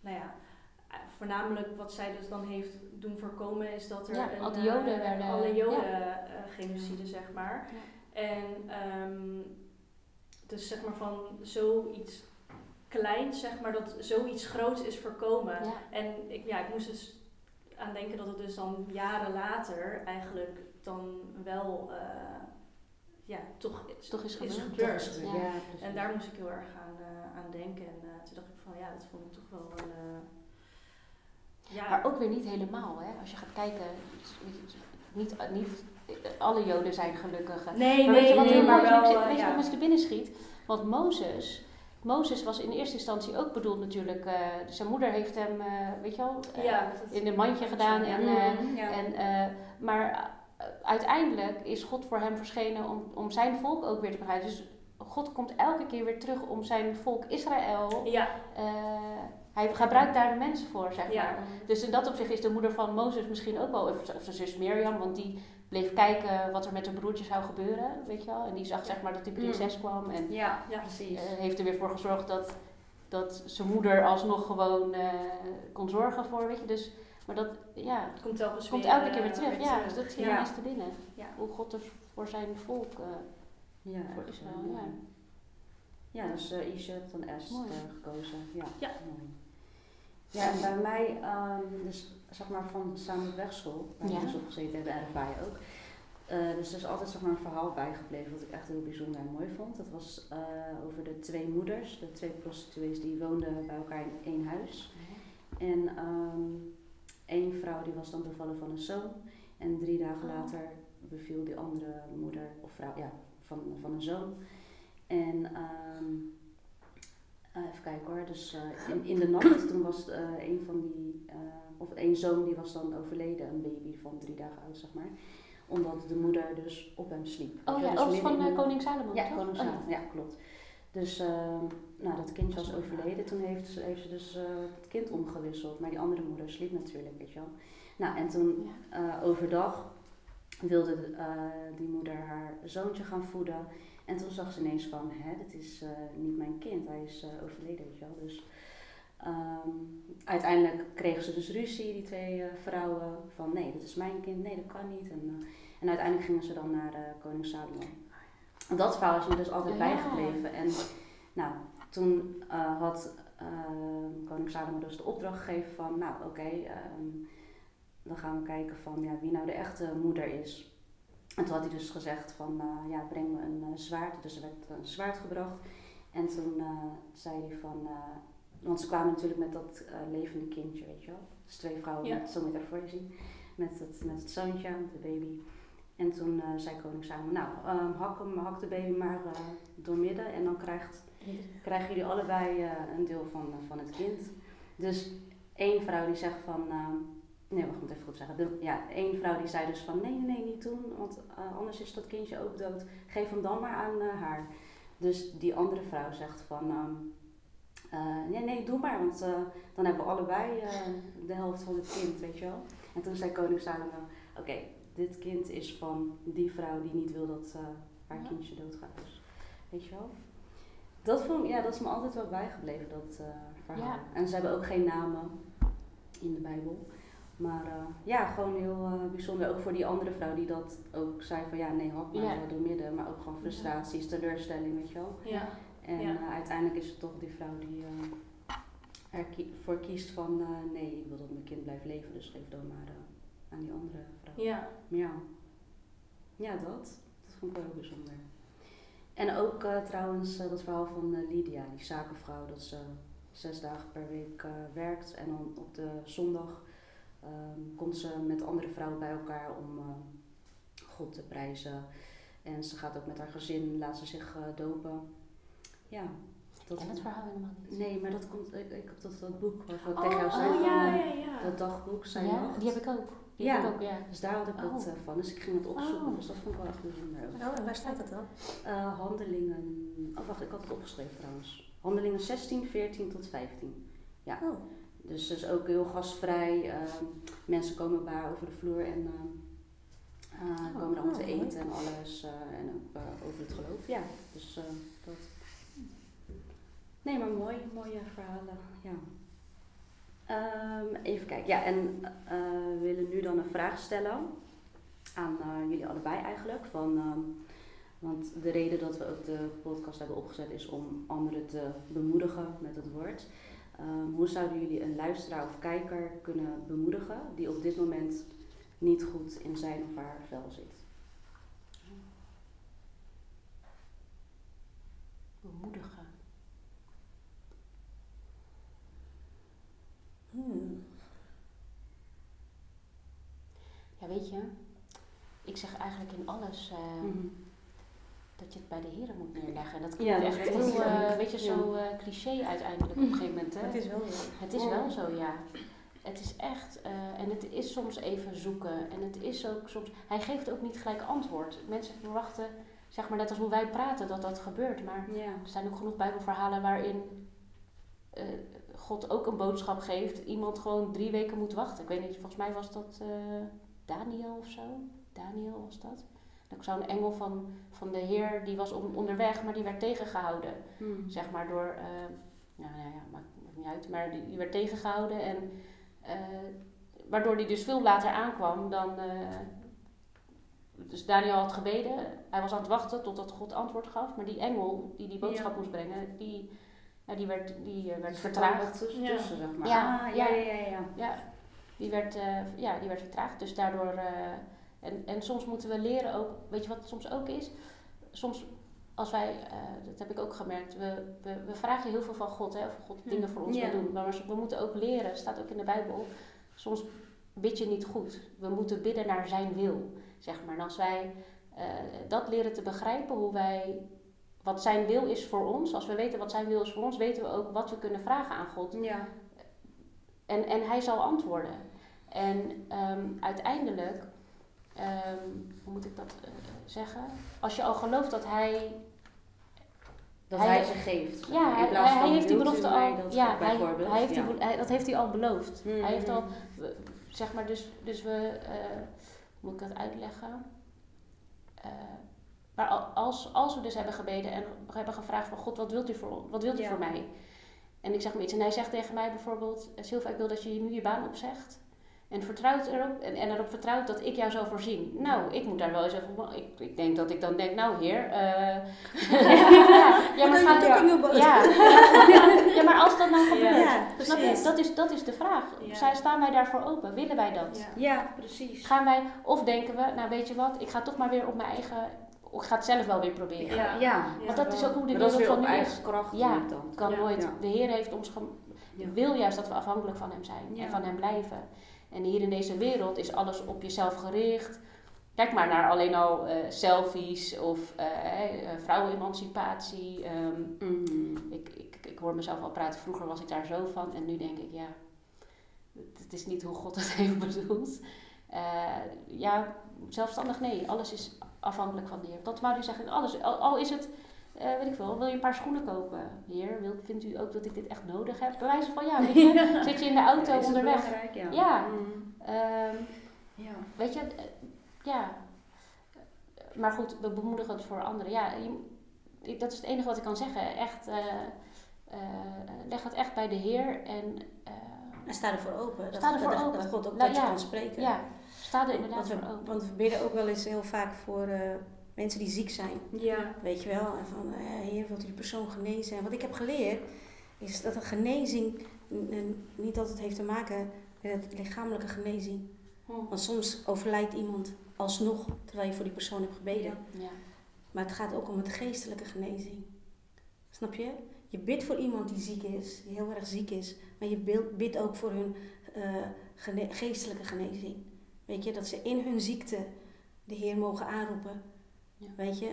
nou ja, voornamelijk wat zij dus dan heeft doen voorkomen is dat er Ja, een, al die Joden eh, werden- alle Joden ja. eh, genocide, zeg maar. Ja. En ehm, dus zeg maar van zoiets kleins, zeg maar, dat zoiets groots is voorkomen. Ja. En ik, ja, ik moest dus aan denken dat het dus dan jaren later eigenlijk dan wel, eh, ja, toch, Toch is is gebeurd. is- Ja. En daar moest ik heel erg aan, eh, aan denken. En eh, toen dacht ik van, ja, dat vond ik toch wel een... ja, Maar ook weer niet helemaal, hè. Als je gaat kijken, niet, niet alle Joden zijn gelukkig. nee, Maar weet nee, je wat nee, maar wel, Weet je- eh, weet je ja. wat me te binnen schiet? Want Mozes, Mozes was in eerste instantie ook bedoeld natuurlijk, eh, zijn moeder heeft hem, eh, weet je wel, Ja, in een mandje gedaan. En, ja. en, maar uiteindelijk is God voor hem verschenen om, om zijn volk ook weer te begrijpen. Dus God komt elke keer weer terug om zijn volk Israël. Ja, hij gebruikt daar de mensen voor, zeg maar. Dus in dat opzicht is de moeder van Mozes misschien ook wel, of, of zijn zus Mirjam, want die bleef kijken wat er met haar broertje zou gebeuren, weet je wel. En die zag zeg maar dat die prinses kwam en ja, Ja. precies. eh, heeft er weer voor gezorgd dat, dat zijn moeder alsnog gewoon eh, kon zorgen voor, weet je. Dus, maar dat, ja, Het komt telkens komt weer, elke keer weer eh, terug. Ja, dus dat zie je Ja. te binnen. Ja. Hoe God er voor zijn volk, eh, ja, voor Israël, ja. Ja, dus uh, Isha hebt dan Est Mooi. eh, gekozen. Ja. Ja. Mooi. Ja, en bij mij, ehm, dus zeg maar van samen wegschool, waar ik dus op gezeten heb, en RFI ook. Eh, dus er is altijd zeg maar, een verhaal bijgebleven wat ik echt heel bijzonder en mooi vond. Dat was eh, over de twee moeders, de twee prostituees die woonden bij elkaar in één huis. En ehm één vrouw die was dan bevallen van een zoon. En drie dagen Oh. later beviel die andere moeder of vrouw ja, van, van een zoon. En ehm, eh, even kijken hoor, dus eh, in, in de nacht, toen was eh, een van die, eh, of één zoon die was dan overleden, een baby van drie dagen oud zeg maar. Omdat de moeder dus op hem sliep. Oh ja, wel, oh, dus van eh, de- koning Salomon, ja, koning Oh, ja. Klopt. Dus ehm, nou, dat kindje was overleden. Toen heeft ze, heeft ze dus eh, het kind omgewisseld. Maar die andere moeder sliep natuurlijk, weet je wel. Nou, en toen Ja. eh, overdag wilde de- eh, die moeder haar zoontje gaan voeden. En toen zag ze ineens van, hè, dit is eh, niet mijn kind. Hij is eh, overleden, weet je wel. Dus ehm, uiteindelijk kregen ze dus ruzie, die twee eh, vrouwen. Van, nee, dit is mijn kind. Nee, dat kan niet. En, en uiteindelijk gingen ze dan naar koning Salomon. En dat verhaal is me dus altijd Ja. bijgebleven. En nou, toen had eh, koning Salomo dus de opdracht gegeven van, nou oké, ehm, dan gaan we kijken van ja, wie nou de echte moeder is. En toen had hij dus gezegd van, eh, ja, breng me een eh, zwaard. Dus er werd een zwaard gebracht. En toen eh, zei hij van, want ze kwamen natuurlijk met dat levende kindje, weet je wel. Dus twee vrouwen, Ja. met, zo moet je het voor je zien, met het, met het zoontje, de baby. En toen zei koning Salomo, nou, ehm, hak, hem, hak de baby maar doormidden en dan krijgt krijgen jullie allebei een deel van, van het kind. Dus één vrouw die zegt van, eh, nee wacht, ik moet even goed zeggen. De, ja, één vrouw die zei dus van, nee, nee, nee, niet doen, want eh, anders is dat kindje ook dood. Geef hem dan maar aan eh, haar. Dus die andere vrouw zegt van, eh, nee, nee, doe maar, want dan hebben we allebei de helft van het kind, weet je wel. En toen zei koning Salomo, oké, dit kind is van die vrouw die niet wil dat haar kindje doodgaat. Dus, weet je wel. Dat, vond, ja, dat is me altijd wel bijgebleven, dat verhaal. Ja. En ze hebben ook geen namen in de Bijbel. Maar eh, ja, gewoon heel eh, bijzonder. Ook voor die andere vrouw die dat ook zei van ja, nee, hak maar Ja. door midden. Maar ook gewoon frustraties, teleurstelling, weet je wel. Ja. En Ja. eh, uiteindelijk is het toch die vrouw die eh, er kie- voor kiest van nee, ik wil dat mijn kind blijft leven. Dus geef dan maar aan die andere vrouw. Ja. Ja, ja dat. Dat vond ik wel heel bijzonder. En ook trouwens dat verhaal van Lydia, die zakenvrouw, dat ze zes dagen per week werkt. En dan op de zondag ehm, komt ze met andere vrouwen bij elkaar om eh, God te prijzen. En ze gaat ook met haar gezin, laat ze zich eh, dopen. Ja, Dat, ken het verhaal helemaal niet. Nee, maar dat komt, ik, ik heb dat, dat boek waarvan ik Oh, tegen jou zei, oh, van, ja, eh, ja, ja. dat dagboek, zijn ja, nacht. die heb ik ook. Die Ja. heb ik ook, ja. Dus daar had ik dat Oh. eh, van, dus ik ging het opzoeken, Oh. dus dat vond ik wel echt bijzonder. Oh, en waar staat dat dan? Eh, handelingen, oh wacht, ik had het opgeschreven trouwens. Handelingen 16, 14 tot 15. Ja. Dus, dus ook heel gastvrij. ehm, mensen komen bij over de vloer en ehm, eh, Oh, komen dan te oh, mooi. eten en alles. eh, en ook eh, over het geloof. Ja, dus eh, dat. Nee, maar mooi, mooie verhalen. Ja. Ehm, even kijken. Ja, en we willen nu dan een vraag stellen aan jullie allebei eigenlijk. Van, ehm, want de reden dat we ook de podcast hebben opgezet is om anderen te bemoedigen met het woord. Ehm, hoe zouden jullie een luisteraar of kijker kunnen bemoedigen die op dit moment niet goed in zijn of haar vel zit? Bemoedigen. Hmm. Ja, weet je, ik zeg eigenlijk in alles eh, Mhm. Dat je het bij de heren moet neerleggen. Dat Ja, klinkt dat echt heel, eh, weet je, zo eh, cliché uiteindelijk op een gegeven moment. Hè? Het is wel zo. Het is wel zo, ja. Het is echt, eh, en het is soms even zoeken. En het is ook soms, hij geeft ook niet gelijk antwoord. Mensen verwachten, zeg maar net als hoe wij praten, dat dat gebeurt. Maar Ja. er zijn ook genoeg Bijbelverhalen waarin God ook een boodschap geeft. Iemand gewoon drie weken moet wachten. Ik weet niet, volgens mij was dat Daniel of zo. Daniel was dat. En ook zo'n engel van, van de Heer, die was on- onderweg, maar die werd tegengehouden Mhm. zeg maar door, eh, nou, nou ja, maakt, maakt niet uit, maar die, die werd tegengehouden en eh, waardoor die dus veel later aankwam dan, eh, dus Daniel had gebeden, hij was aan het wachten totdat God antwoord gaf, maar die engel die die boodschap Ja. moest brengen, die, ja, die werd, die, werd vertraagd. tussen, Ja. tussen, zeg maar. Ja, Ah, ja, ja. ja, ja, ja. Ja, die werd, eh, ja, die werd vertraagd. Dus daardoor. eh, en, en soms moeten we leren ook. Weet je wat het soms ook is? Soms als wij, eh, dat heb ik ook gemerkt, we, we, we vragen heel veel van God, hè, of God Hm. dingen voor ons Ja. wil doen. Maar we moeten ook leren, staat ook in de Bijbel. Soms bid je niet goed. We moeten bidden naar zijn wil, zeg maar. En als wij eh, dat leren te begrijpen, hoe wij, wat zijn wil is voor ons, als we weten wat zijn wil is voor ons, weten we ook wat we kunnen vragen aan God. Ja. En, en hij zal antwoorden. En ehm, uiteindelijk, ehm, hoe moet ik dat eh, zeggen? Als je al gelooft dat hij. Dat Hij- hij, ze geeft. Ja, hij, hij heeft die belofte al. Ja, hij, heeft die, ja. bel- hij- dat heeft hij al beloofd. Hij heeft al, we- zeg maar, dus, dus we. eh, hoe moet ik dat uitleggen? Eh, maar al- als, als we dus hebben gebeden en hebben gevraagd van God, wat wilt u voor, wat wilt u Ja. voor mij? En ik zeg maar iets. En hij zegt tegen mij bijvoorbeeld, Silva, ik wil dat je nu je baan opzegt. En vertrouwt erop, en, en erop vertrouwt dat ik jou zal voorzien. Nou, ik moet daar wel eens even op. Ik, ik denk dat ik dan denk, nou heer. eh, ja, ja, maar Dan ga, doe ik ook nog ja, ja, maar als dat nou gebeurt, Ja, snap je? precies. Dat is, dat is de vraag. Ja. Zijn, staan wij daarvoor open? Willen wij dat? Ja. Ja, precies. Gaan wij, of denken we, nou weet je wat, ik ga toch maar weer op mijn eigen, ik ga het zelf wel weer proberen. Ja. Ja. Want dat is ook hoe de is wereld van op nu eigen is. kracht Ja, kan Ja. nooit. Ja. De Heer heeft ons wil juist dat we afhankelijk van Hem zijn Ja. en van Hem blijven. En hier in deze wereld is alles op jezelf gericht. Kijk maar naar alleen al eh, selfies of eh, vrouwenemancipatie. ehm, Mhm. ik, ik, ik hoor mezelf al praten, vroeger was ik daar zo van en nu denk ik, ja, het, is niet hoe God het heeft bedoeld. Eh, ja, zelfstandig nee, alles is afhankelijk van de Heer. Dat wou u zeggen, alles, al, al is het, eh, weet ik veel, wil je een paar schoenen kopen? Heer, wil, vindt u ook dat ik dit echt nodig heb? Bij wijze van, ja, weet je, zit je in de auto onderweg. belangrijk? Ja. Ja. Mhm. Ehm, ja. weet je, eh, ja. Maar goed, we bemoedigen het voor anderen. Ja, je- ik- dat is het enige wat ik kan zeggen. Echt, eh, eh, leg het echt bij de Heer en eh, En sta ervoor open. Dat, Sta ervoor dat, open. Dat God ook Nou, tot je ja. kan spreken. ja, sta er inderdaad want, voor we, open. want we bidden ook wel eens heel vaak voor eh, mensen die ziek zijn. Ja. Weet je wel? En van, eh heer, wilt u die persoon genezen? En wat ik heb geleerd, is dat een genezing niet altijd heeft te maken met het lichamelijke genezing. Want soms overlijdt iemand alsnog, terwijl je voor die persoon hebt gebeden. Ja. Maar het gaat ook om het geestelijke genezing. Snap je? Je bidt voor iemand die ziek is, die heel erg ziek is. Maar je bidt ook voor hun eh, gene- geestelijke genezing. Weet je, dat ze in hun ziekte de Heer mogen aanroepen. Ja. Weet je?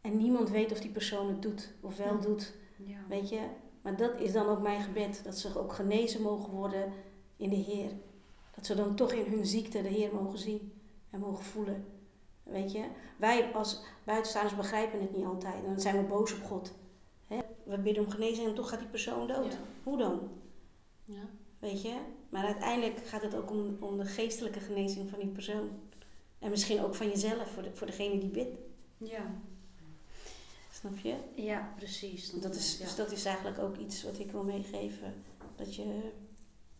En niemand weet of die persoon het doet of wel Ja. doet. Ja. Weet je? Maar dat is dan ook mijn gebed. Dat ze ook genezen mogen worden in de Heer. Dat ze dan toch in hun ziekte de Heer mogen zien en mogen voelen. Weet je? Wij als buitenstaanders begrijpen het niet altijd. Dan zijn we boos op God. Hè? We bidden om genezing en toch gaat die persoon dood. Hoe dan? Ja. Weet je? Maar uiteindelijk gaat het ook om, om de geestelijke genezing van die persoon. En misschien ook van jezelf, voor, de, voor degene die bidt. Ja. Snap je? ja, precies. Dat is, ja. Dus dat is eigenlijk ook iets wat ik wil meegeven. Dat je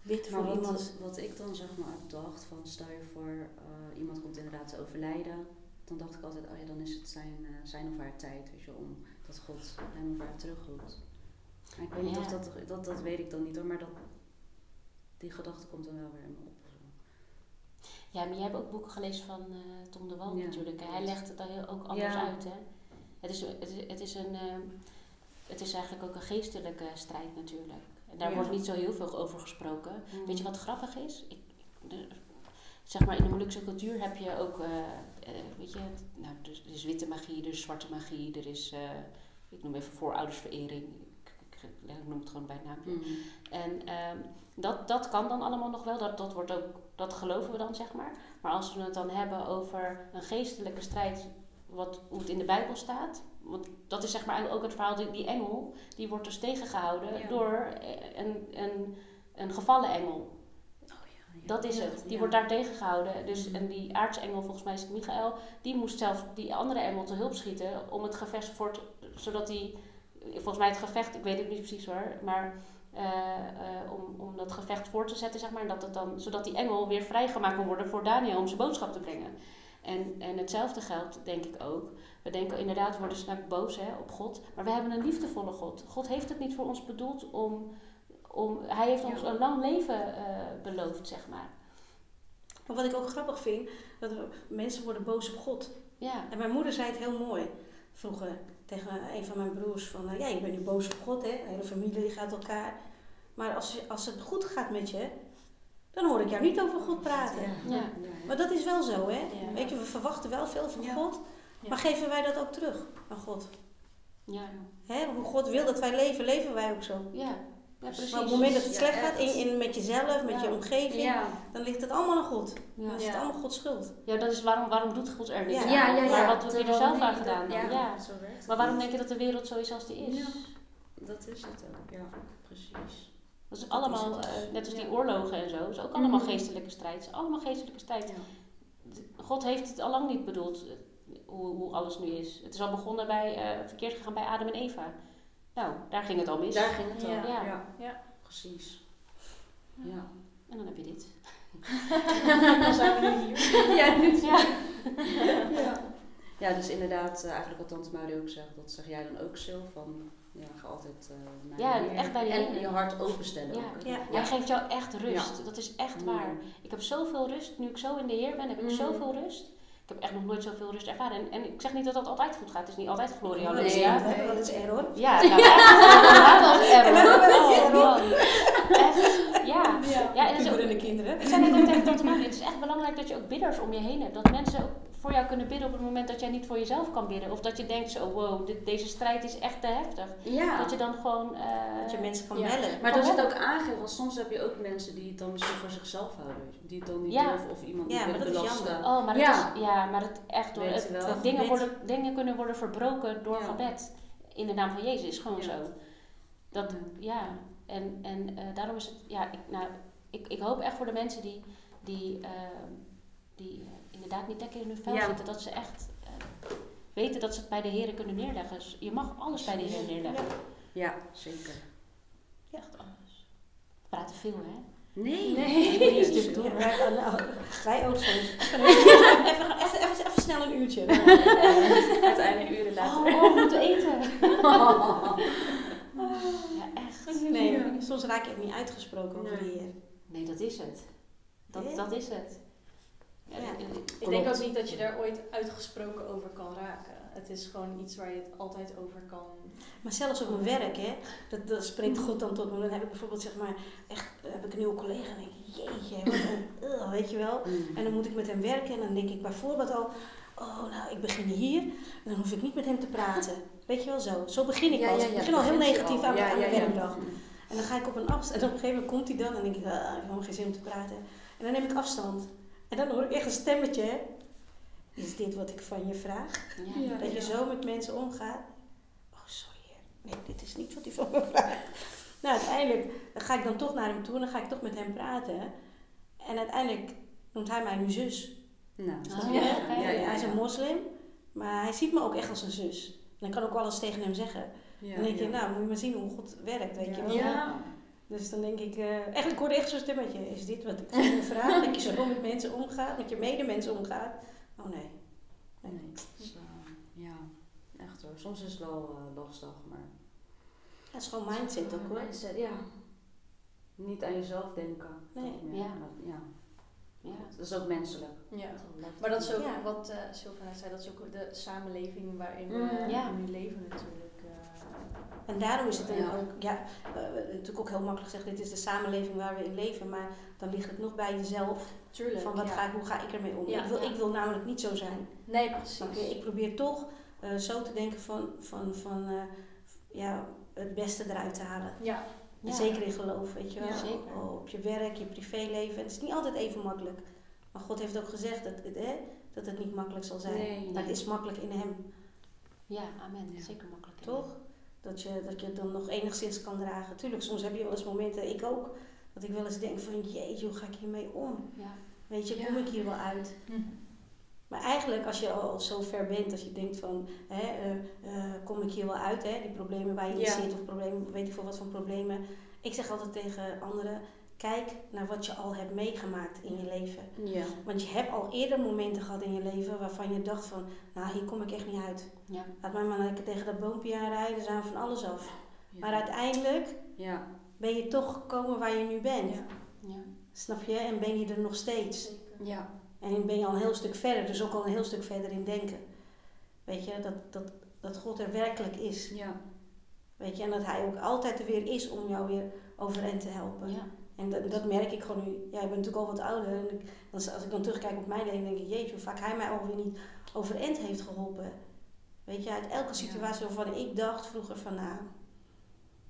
Maar voor wat, iemand. wat ik dan zeg maar dacht van stel je voor eh, iemand komt inderdaad te overlijden. Dan dacht ik altijd, oh ja, dan is het zijn, eh, zijn of haar tijd, weet je, om dat God hem of haar terugroept. Maar ik weet niet Ja. of dat, dat, dat weet ik dan niet hoor, maar dat, die gedachte komt dan wel weer in me op. Ja, maar jij hebt ook boeken gelezen van eh, Tom de Wal Ja, natuurlijk. hè. Hij legt het dan heel, ook anders Ja. uit. Hè? Het, is, het, is, het, is een, ehm, het is eigenlijk ook een geestelijke strijd natuurlijk. En daar Ja. wordt niet zo heel veel over gesproken. Mm. Weet je wat grappig is? Ik, de, zeg maar in de Molukse cultuur heb je ook, eh, eh, weet je, nou, er is- witte magie, er is zwarte magie, er is, ik noem even vooroudersverering. Ik, noem het gewoon bij naampje. Mm. En ehm, dat, dat kan dan allemaal nog wel, dat, dat, wordt ook, dat geloven we dan, zeg maar. Maar als we het dan hebben over een geestelijke strijd, wat, hoe het in de Bijbel staat. Want dat is zeg maar ook het verhaal, die, die engel, die wordt dus tegengehouden Ja. door eh, een, een, een gevallen engel. Oh. Dat is het. Die ja. wordt daar tegengehouden. Dus, Mhm. En die aartsengel, volgens mij is het Michael, die moest zelf die andere engel te hulp schieten om het gevecht voort, zodat die, volgens mij het gevecht, ik weet het niet precies hoor, maar eh, eh, om, om dat gevecht voor te zetten, zeg maar, en dat het dan, zodat die engel weer vrijgemaakt kon worden voor Daniel om zijn boodschap te brengen. En, en hetzelfde geldt, denk ik ook. We denken inderdaad, we worden snel boos hè, op God. Maar we hebben een liefdevolle God. God heeft het niet voor ons bedoeld om. om hij heeft ons Ja. een lang leven eh, beloofd, zeg maar. Maar wat ik ook grappig vind, dat mensen worden boos op God. Ja, En mijn moeder zei het heel mooi vroeger tegen een van mijn broers van, eh, ja, je bent nu boos op God, hè? De hele familie die gaat elkaar. Maar als, als het goed gaat met je, dan hoor ik jou niet over God praten. Ja. Maar dat is wel zo, hè? Ja. Weet je, we verwachten wel veel van Ja. God, Ja. maar geven wij dat ook terug aan God? ja, Hè? Hoe God wil dat wij leven, leven wij ook zo. ja. Ja precies. Maar op het moment dat het Ja, slecht echt. gaat, in, in, met jezelf, met Ja. je omgeving, Ja. dan ligt het allemaal aan God. Ja. Dan is het Ja. allemaal Gods schuld. Ja, dat is waarom, waarom doet God er niet Ja. aan? Ja, ja, wat heb je er zelf aan gedaan dan? ja. Ja. Zo werkt het Maar waarom denk je dat de wereld zo is als die is? Ja. Dat is het ook, ja, precies. Dat is Dat allemaal, is het. eh, net als die oorlogen en zo, dat is ook allemaal Mhm. geestelijke strijd. Het is allemaal geestelijke strijd. Ja. God heeft het al lang niet bedoeld, eh, hoe, hoe alles nu is. Het is al begonnen bij, eh, verkeerd gegaan bij Adam en Eva. Nou, daar ging het al mis. Daar ging het al. Ja. Ja, Ja. Precies. Ja. En dan heb je dit. Dan zijn we nu hier. ja, nu. Ja. ja. ja, dus inderdaad, eh, eigenlijk wat Tante Maudie ook zegt, dat zeg jij dan ook zo van, ja, ga altijd eh naar Ja, echt bij En je hart openstellen Ja. ook. Ja. Hij geeft jou echt rust. Dat is echt Mm. waar. Ik heb zoveel rust. Nu ik zo in de Heer ben, heb ik Mhm. zoveel rust. Ik heb echt nog nooit zoveel rust ervaren. En, en ik zeg niet dat dat altijd goed gaat. Het is niet altijd gloria. Nee. halleluja. we hebben wel eens error. Ja, nou echt. Als error. Echt. Ja. Ja, en het is ook- Puberende kinderen. ik zei net ook tegen Tante Marie, het is echt belangrijk dat je ook bidders om je heen hebt. Dat mensen ook voor jou kunnen bidden op het moment dat jij niet voor jezelf kan bidden. Of dat je denkt, zo, wow, dit, deze strijd is echt te heftig. Ja. Dat je dan gewoon... eh, Dat je mensen kan Ja. bellen. Maar dat is het ook aangeven, want soms heb je ook mensen die het dan misschien voor zichzelf houden. Die het dan niet Ja. durven of iemand Ja, niet willen belasten. Oh, maar het Ja. is, ja, maar het echt door het, dingen, worden, dingen kunnen worden verbroken door Ja. gebed. In de naam van Jezus is gewoon Ja. zo. Dat, ja, en, en eh, daarom is het, ja, ik, nou, ik, ik hoop echt voor de mensen die, die, eh, die eh, inderdaad niet lekker in hun vel Ja. zitten, dat ze echt eh, weten dat ze het bij de Heren kunnen neerleggen. Dus Je mag alles bij de Heer neerleggen. Ja, zeker. Echt alles. We praten veel, hè? Nee. Nee. Stuk door. Wij, nou, wij ook soms. Even, even, even, even, even snel een uurtje. Uiteindelijk uren later. Oh, we moeten eten. Ja, echt. Nee, soms raak je ook niet uitgesproken over de Nee. Heer. Nee, dat is het. Dat, Ja. dat is het. Ja, Ja. Ik denk ook niet dat je daar ooit uitgesproken over kan raken. Het is gewoon iets waar je het altijd over kan. Maar zelfs op mijn werk, hè, dat, dat spreekt God dan tot me. Dan heb ik bijvoorbeeld, zeg maar, echt, heb ik een nieuwe collega en denk ik, jeetje, wat een, ugh, weet je wel. Mm. En dan moet ik met hem werken en dan denk ik bijvoorbeeld al oh nou, ik begin hier. En dan hoef ik niet met hem te praten. Weet je wel zo. Zo begin ik Ja, al. ja, ik ja, begin al heel negatief al. aan, mijn- aan werkdag. En dan ga ik op een afstand. En op een gegeven moment komt hij dan en denk ik, ah, ik heb helemaal geen zin om te praten. En dan neem ik afstand. En dan hoor ik echt een stemmetje. hè. Is dit wat ik van je vraag? Ja. Ja. Dat je zo met mensen omgaat. Oh, sorry. hè. Nee, dit is niet wat hij van me vraagt. Nou, uiteindelijk dan ga ik dan toch naar hem toe en dan ga ik toch met hem praten. En uiteindelijk noemt hij mij nu zus. Nou, Ah, ja, ja, ja, oké. ja, ja, hij is een moslim, maar hij ziet me ook echt als een zus. En ik kan ook alles tegen hem zeggen. Ja, dan denk je, nou, moet je maar zien hoe God werkt, weet je Ja. wel. Ja. Dus dan denk ik, eh echt, ik hoorde echt zo'n stemmetje. Is dit wat ik vraag? dat je zo met mensen omgaat, met je medemensen omgaat? Oh nee. Nee, dus, eh, ja, echt hoor. Soms is het wel eh, lastig, maar... Dat is gewoon mindset ook hoor. Mindset, ja. Niet aan jezelf denken. Nee. Ja. Maar, ja. Ja. Dat is ook menselijk. Ja. Maar dat is ook Ja. wat uh, Sylvia net zei, dat is ook de samenleving waarin Mm, we ja. nu leven natuurlijk. eh. En daarom is het dan Ja. ook, ja, eh, natuurlijk ook heel makkelijk gezegd, dit is de samenleving waar we in leven, maar dan ligt het nog bij jezelf. Tuurlijk. Van wat ja. ga ik, hoe ga ik ermee om? Ja, ik, wil, ik wil namelijk niet zo zijn. Nee, precies. Ik probeer toch eh, zo te denken van, van, van eh, ja, het beste eruit te halen. Ja, Ja. Zeker in geloof, weet je wel. Zeker. Op je werk, je privéleven. Het is niet altijd even makkelijk. Maar God heeft ook gezegd dat, het, hè, dat het niet makkelijk zal zijn. Nee, maar het is makkelijk in hem, Ja, amen. Zeker makkelijk. toch? Dat je, dat je het dan nog enigszins kan dragen. Tuurlijk, soms heb je wel eens momenten, ik ook, dat ik wel eens denk van jeetje, hoe ga ik hiermee om? Ja. Weet je, Ja. kom ik hier wel uit? Hm. Maar eigenlijk, als je al zo ver bent, als je denkt van, hè, eh, eh, kom ik hier wel uit, hè, die problemen waar je in Ja. zit, of problemen, weet ik veel wat voor problemen. Ik zeg altijd tegen anderen, kijk naar wat je al hebt meegemaakt in je leven. Ja. Want je hebt al eerder momenten gehad in je leven waarvan je dacht van, nou hier kom ik echt niet uit. Ja. Laat mij maar lekker tegen dat boompje aanrijden, dan zijn we van alles af. Maar uiteindelijk Ja. ben je toch gekomen waar je nu bent. Ja. Ja. Snap je? En ben je er nog steeds. zeker. Ja. En ben je al een heel stuk verder, dus ook al een heel stuk verder in denken. Weet je, dat, dat, dat God er werkelijk is. Ja. Weet je, en dat Hij ook altijd er weer is om jou weer overeind te helpen. Ja. En dat, dat merk ik gewoon nu. Ja, ik ben natuurlijk al wat ouder. En ik, als, als ik dan terugkijk op mijn leven, denk ik, jeetje, hoe vaak Hij mij alweer niet overeind heeft geholpen. Weet je, uit elke situatie waarvan ik dacht vroeger van, nou,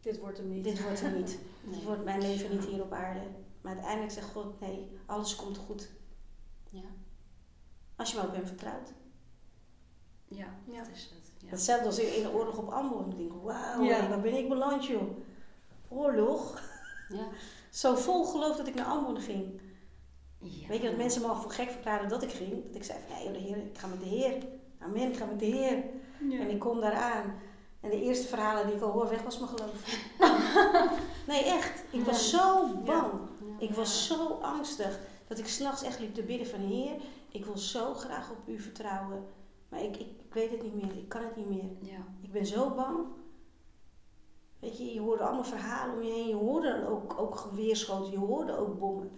Dit wordt hem niet. dit wordt er niet. Dit wordt mijn leven niet hier op aarde. Maar uiteindelijk zegt God, nee, alles komt goed. Ja. Als je maar op hem vertrouwt. Ja. Ja. Dat is het. Ja. Hetzelfde als in in de oorlog op Ambon. Ik denk, wauw, Ja. waar ben ik beland joh. Oorlog. Ja. Zo vol geloof dat ik naar Ambon ging. Ja. Weet je, dat mensen me al voor gek verklaren dat ik ging. Dat ik zei van, ja joh, de heer, ik ga met de Heer. Amen, ik ga met de Heer. Ja. En ik kom daar aan. En de eerste verhalen die ik al hoor, weg was mijn geloof. nee, echt. Ik was zo bang. Ja. Ik was zo angstig dat ik s'nachts echt liep te bidden van Heer, ik wil zo graag op u vertrouwen. Maar ik, ik, ik weet het niet meer, ik kan het niet meer. Ja. Ik ben zo bang. Weet je, je hoorde allemaal verhalen om je heen. Je hoorde ook, ook geweerschoten, je hoorde ook bommen.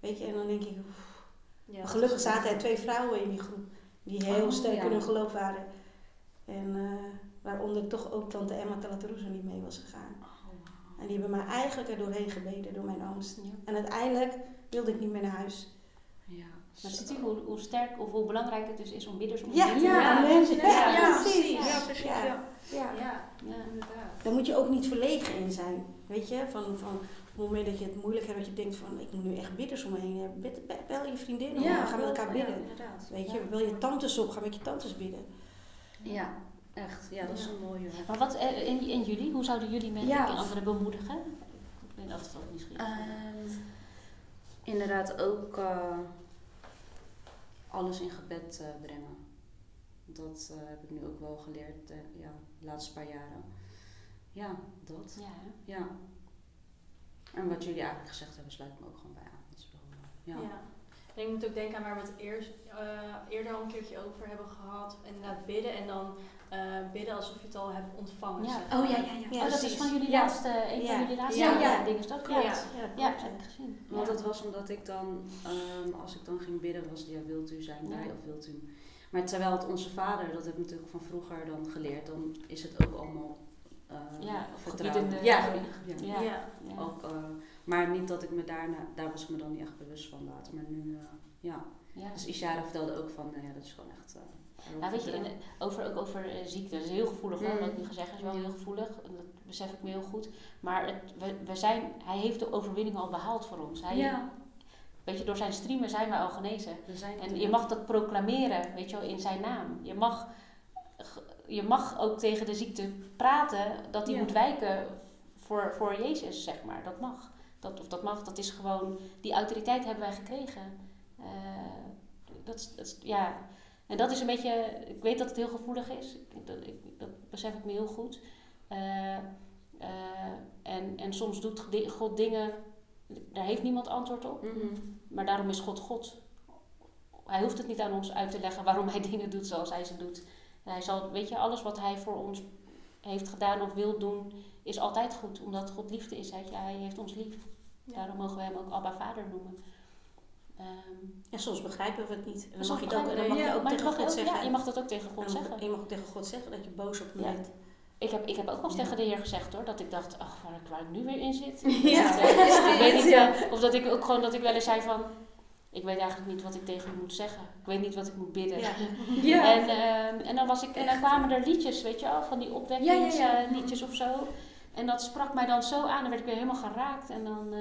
Weet je, en dan denk ik, oef. Ja, gelukkig zaten er twee vrouwen in die groep. Die heel Oh, sterk ja. in hun geloof waren. En eh, waaronder toch ook tante Emma Talateruso niet mee was gegaan. Oh, En die hebben mij eigenlijk er doorheen gebeden door mijn angst. Ja. En uiteindelijk wilde ik niet meer naar huis. Ja. Maar ziet u hoe, hoe sterk of hoe belangrijk het dus is om bidders om Ja, je te ja, hebben? mensen. Ja, Ja, precies. precies. Ja, precies. Ja. Ja. Ja. Ja, Ja. inderdaad. Daar moet je ook niet verlegen in zijn. Weet je, van, van op het moment dat je het moeilijk hebt, dat je denkt van ik moet nu echt bidders om me heen hebben. Bel je vriendin op, ga met elkaar bidden. inderdaad. Weet je, wil je tantes op, ga met je tantes bidden. Ja, echt. Ja, dat is Ja. een mooie. Maar wat eh, in, in jullie, hoe zouden jullie mensen Ja. en anderen bemoedigen? Ik ben altijd wel nieuwsgierig. Ehm, inderdaad ook eh, alles in gebed eh, brengen. Dat eh, heb ik nu ook wel geleerd ja, de laatste paar jaren. Ja, dat. ja? Ja. En wat jullie eigenlijk gezegd hebben, sluit ik me ook gewoon bij aan. Dat is wel, ja. Ja. En ik moet ook denken aan waar we het eerst, eerder al een keertje over hebben gehad. Inderdaad bidden en dan eh, bidden alsof je het al hebt ontvangen. Ja. zeg. Oh ja, ja, ja. Ja, oh, dat is van jullie Ja. laatste, een Ja. van jullie laatste Ja, ja. dingen, toch? Ja. Ja, Ja, heb ik gezien. Want het was omdat ik dan, ehm, als ik dan ging bidden, was het, ja, wilt u zijn bij Ja. of wilt u... Maar terwijl het onze vader, dat heb ik natuurlijk van vroeger dan geleerd, dan is het ook allemaal eh Ja, vertrouwen. Ja, Ja. ja. Ja. Ja. Ook, eh, maar niet dat ik me daarna, daar was ik me dan niet echt bewust van later. Maar nu, eh, ja. Ja. Dus Ishara vertelde ook van, nou ja, dat is gewoon echt, eh, Ja, weet je, eh, over, ook over uh, ziekte, dat is heel gevoelig hoor, Mm. wat ik nu ga zeggen, is wel heel gevoelig. Dat besef ik me heel goed. Maar het, we, we zijn, hij heeft de overwinning al behaald voor ons. Hij, ja, Weet je, door zijn streamen zijn we al genezen. we En je mag dat proclameren, weet je wel, in zijn naam. Je mag, je mag ook tegen de ziekte praten dat hij Ja. moet wijken voor, voor Jezus, zeg maar. Dat mag. Dat, of dat mag, dat is gewoon, die autoriteit hebben wij gekregen. Eh, dat, is- ja. En dat is een beetje, ik weet dat het heel gevoelig is. Dat, ik, dat besef ik me heel goed. Eh, eh, en, en soms doet God dingen, daar heeft niemand antwoord op. Mhm. Maar daarom is God God. Hij hoeft het niet aan ons uit te leggen waarom hij dingen doet zoals hij ze doet. Hij zal, weet je, alles wat hij voor ons heeft gedaan of wil doen, is altijd goed. Omdat God liefde is. Je. Hij heeft ons lief. Ja. Daarom mogen we hem ook Abba Vader noemen. Ehm, En soms begrijpen we het niet. En dan mag je het ook, en dan mag je ook maar tegen mag God ook- zeggen. Ja, je mag dat ook tegen God dan- zeggen. Je mag ook tegen God zeggen dat je boos op hem Ja. bent. Ik heb, ik heb ook wel eens Ja. tegen de Heer gezegd hoor, dat ik dacht, ach, waar, ik- waar ik nu weer in zit. Ja. ik weet niet, Ja. eh, of dat ik ook gewoon, dat ik wel eens zei van, ik weet eigenlijk niet wat ik tegen u moet zeggen. Ik weet niet wat ik moet bidden. Ja. Ja. En, ehm, en dan was ik, en dan kwamen er liedjes, weet je wel, van die opwekkingsliedjes of zo. En dat sprak mij dan zo aan, dan werd ik weer helemaal geraakt. En dan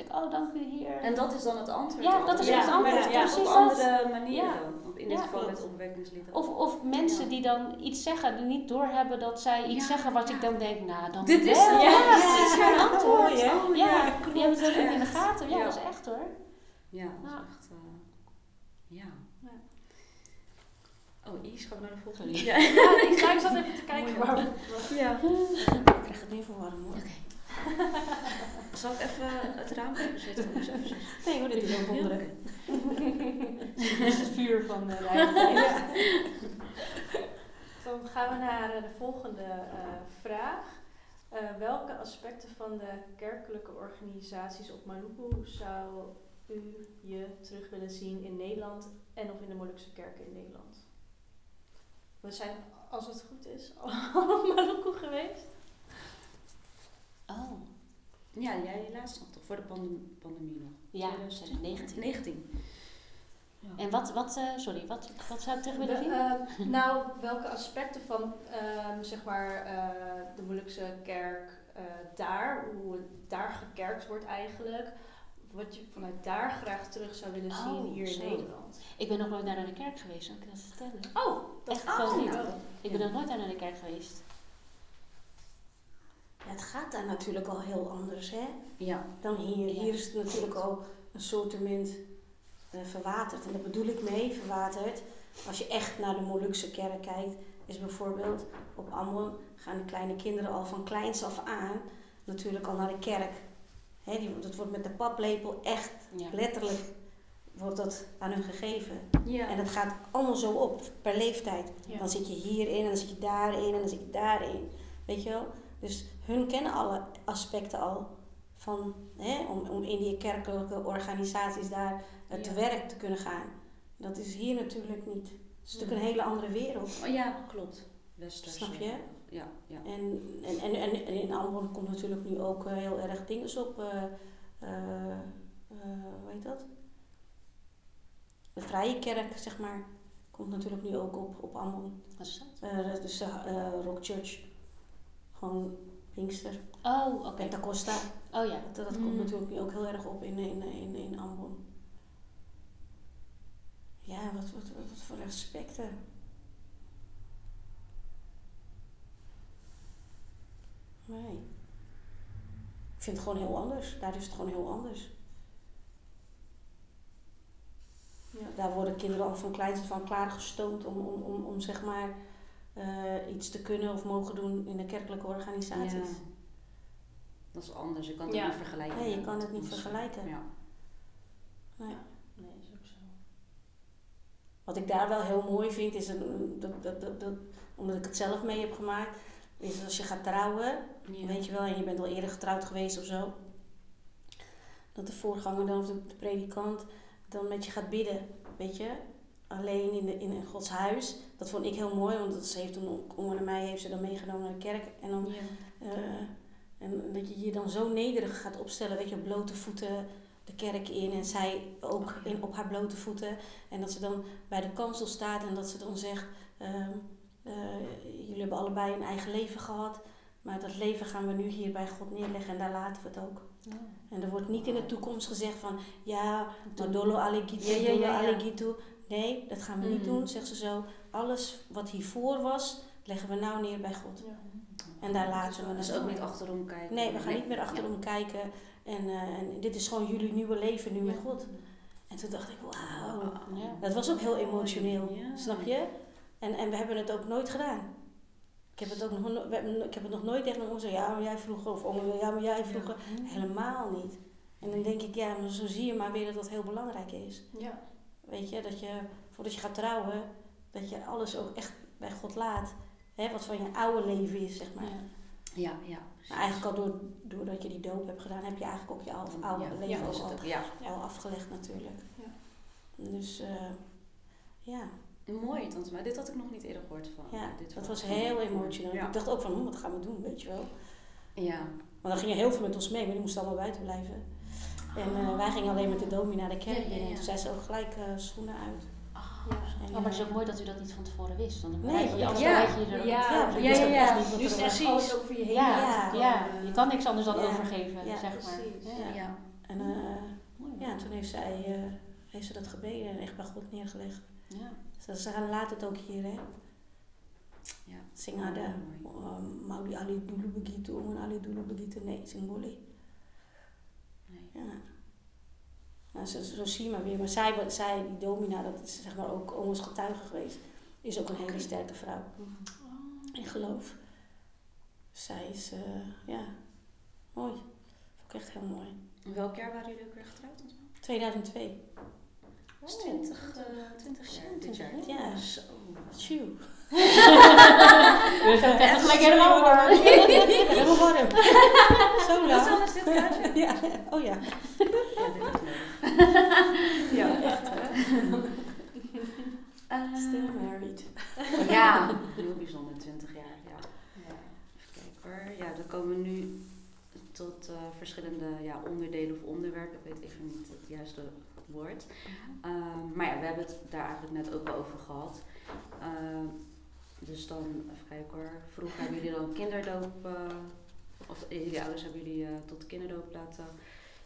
ik, oh dank u Heer. En dat is dan het antwoord. Ja, dat is ja, het antwoord, maar ja, precies op andere manieren Ja. dan. In dit geval met opwekkingsliederen. Of, of mensen die dan iets zeggen, die niet doorhebben dat zij iets zeggen wat ik dan denk, nou dan Dit is. Ja, Ja, dit is mijn antwoord. Hè? ja, die hebben het ook in de gaten. Ja, dat is echt hoor. Ja, dat is echt... eh, ja. Oh, gaan we naar de volgende? Ja. Ik, zat even te kijken ja. Ik krijg het niet voor warm hoor. Zal ik even het raam even zetten? Nee hoor, dit is ook wonderen. Dit is het vuur van de Heilige Dan gaan we naar eh, de volgende eh, vraag. Eh, welke aspecten van de kerkelijke organisaties op Maluku zou u je terug willen zien in Nederland en of in de Molukse kerken in Nederland? We zijn, als het goed is, al op Maluku geweest. Oh, Ja, jij laatst nog toch? Voor de pandem- pandemie nog? ja, 2019. 19. 19. Ja. En wat, wat eh, sorry, wat, wat zou ik terug willen zien? eh, nou, welke aspecten van ehm, zeg maar, eh, de Molukse kerk daar, hoe het daar gekerkt wordt eigenlijk, wat je vanuit daar graag terug zou willen zien Oh, hier in zo. Nederland? Ik ben nog nooit naar de kerk geweest, zal ik je dat vertellen? Oh, dat Echt oh, gewoon niet. Ik ben nog nooit naar de kerk geweest. Het gaat daar natuurlijk al heel anders hè, Ja. dan hier. Ja. Hier is het natuurlijk al een soortement eh verwaterd. En daar bedoel ik mee, verwaterd. Als je echt naar de Molukse kerk kijkt, is bijvoorbeeld op Ammon gaan de kleine kinderen al van kleins af aan natuurlijk al naar de kerk. Hè, die, dat wordt met de paplepel echt Ja. letterlijk wordt dat aan hun gegeven. Ja. En dat gaat allemaal zo op, per leeftijd. Ja. Dan zit je hierin en dan zit je daarin en dan zit je daarin. Weet je wel? Dus hun kennen alle aspecten al van, hè, om, om in die kerkelijke organisaties daar te Ja. werk te kunnen gaan. Dat is hier natuurlijk niet. Het is natuurlijk een hele andere wereld. Oh, ja, klopt. Westers. Snap je? Ja, ja. En, en, en, en, en in Ambon komt natuurlijk nu ook eh, heel erg dingen op. eh, hoe heet dat? De Vrije Kerk, zeg maar, komt natuurlijk nu ook op, op Ambon. Wat is dat? Dus de Rock Church. Gewoon Pinkster. Oh, oké. Pentacosta. Oh ja. Dat, dat Mm. komt natuurlijk nu ook heel erg op in, in, in, in Ambon. Ja, wat, wat, wat, wat voor aspecten. Nee. Ik vind het gewoon heel anders. Daar is het gewoon heel anders. Ja. Daar worden kinderen al van kleins aan klaargestoomd om, om, om, om zeg maar eh, iets te kunnen of mogen doen in de kerkelijke organisaties. Ja. Dat is anders. Je kan het Ja. niet vergelijken. Nee, je kan het niet vergelijken. Ja. Nee. Nee, is ook zo. Wat ik daar wel heel mooi vind, is een, dat, dat, dat, dat, omdat ik het zelf mee heb gemaakt, is als je gaat trouwen, weet je wel, en je bent al eerder getrouwd geweest of zo, dat de voorganger dan, of de predikant, dan met je gaat bidden, weet je. Alleen in, de, in Gods huis. Dat vond ik heel mooi, want dat, ze heeft toen onder mij heeft ze dan meegenomen naar de kerk. En dan Ja. eh, en dat je je dan zo nederig gaat opstellen, weet je, op blote voeten de kerk in en zij ook in, op haar blote voeten. En dat ze dan bij de kansel staat en dat ze dan zegt, ehm, eh, jullie hebben allebei een eigen leven gehad, maar dat leven gaan we nu hier bij God neerleggen en daar laten we het ook. En er wordt niet in de toekomst gezegd van, ja, Dolo Alegitu, Ja, ja, ja. Nee, dat gaan we niet Mhm. doen, zegt ze zo. Alles wat hiervoor was, leggen we nou neer bij God. En daar laten we Dus het ook niet achterom kijken. Nee, we gaan niet meer achterom kijken. En, eh, en dit is gewoon jullie nieuwe leven nu met God. En toen dacht ik, wauw. Ja. Dat was ook heel emotioneel, Ja. snap je? En, en we hebben het ook nooit gedaan. Ik heb het ook nog, ik heb het nog nooit tegen mijn oom gezegd, ja, maar jij vroeger, of oom, ja, maar jij vroeger. Helemaal niet. En dan denk ik, ja, maar zo zie je maar weer dat dat heel belangrijk is. Ja. Weet je, dat je, voordat je gaat trouwen, dat je alles ook echt bij God laat. Hè, wat van je oude leven is, zeg maar. Ja, ja. Maar eigenlijk al door, doordat je die doop hebt gedaan, heb je eigenlijk ook je oude, oude ja, leven ja, al. Ja. afgelegd natuurlijk. Ja. Dus eh, ja, Mooi, tante, maar dit had ik nog niet eerder gehoord van. ja dit dat was heel emotioneel. Ik dacht ook van, hm, wat gaan we doen, weet je wel. Ja. Maar dan gingen heel veel met ons mee, maar die moesten allemaal buiten blijven. En eh, wij gingen alleen met de domi naar de kerk Ja, ja, binnen. En ja. toen zei ze ook gelijk eh, schoenen uit. En, Oh, maar het is eh, ook mooi dat u dat niet van tevoren wist. Want dan Nee, je, ja. anders Ja. bereid je er Ja, ja, ja, ook ja. echt niet wat Nu is er echt was. alles over je heen. Ja, Ja. ja, je kan niks anders dan Ja. overgeven, Ja, zeg maar. precies. Ja. Ja. En eh, ja, toen heeft zij eh, heeft ze dat gebeden en echt bij God neergelegd. Ja. Ze, ze gaan later het ook hier, hè. Ja. Zing haar de um, Maudi Ali Dulu Begitu, Ali Dulu Begitu. Nee, zing Bolly. Ja. Nou, zo, zo zie je maar weer. Maar zij, zij, die domina, dat is zeg maar ook ons getuige geweest, is ook een hele sterke vrouw. In geloof. Zij is, eh, ja, mooi. Vond ik echt heel mooi. In welk jaar waren jullie ook weer getrouwd? 2002. Dat is 20, eh 20 jaar dit jaar. Ja. Zo. Tjoe. We zijn echt gelijk helemaal warm. Helemaal warm. Zo is lang. anders dit? Ja, oh ja. Ja, is echt hè. Eh, Still married. Ja, heel bijzonder, 20 jaar. Ja. Ja. Even kijken hoor. Ja, dan komen we nu tot eh, verschillende ja, onderdelen of onderwerpen. Ik weet even niet het juiste woord. Ehm, maar ja, we hebben het daar eigenlijk net ook al over gehad. Ehm, dus dan, even kijken hoor. Vroeger hebben jullie dan kinderdoop, eh, of jullie ouders hebben jullie eh, tot kinderdoop laten.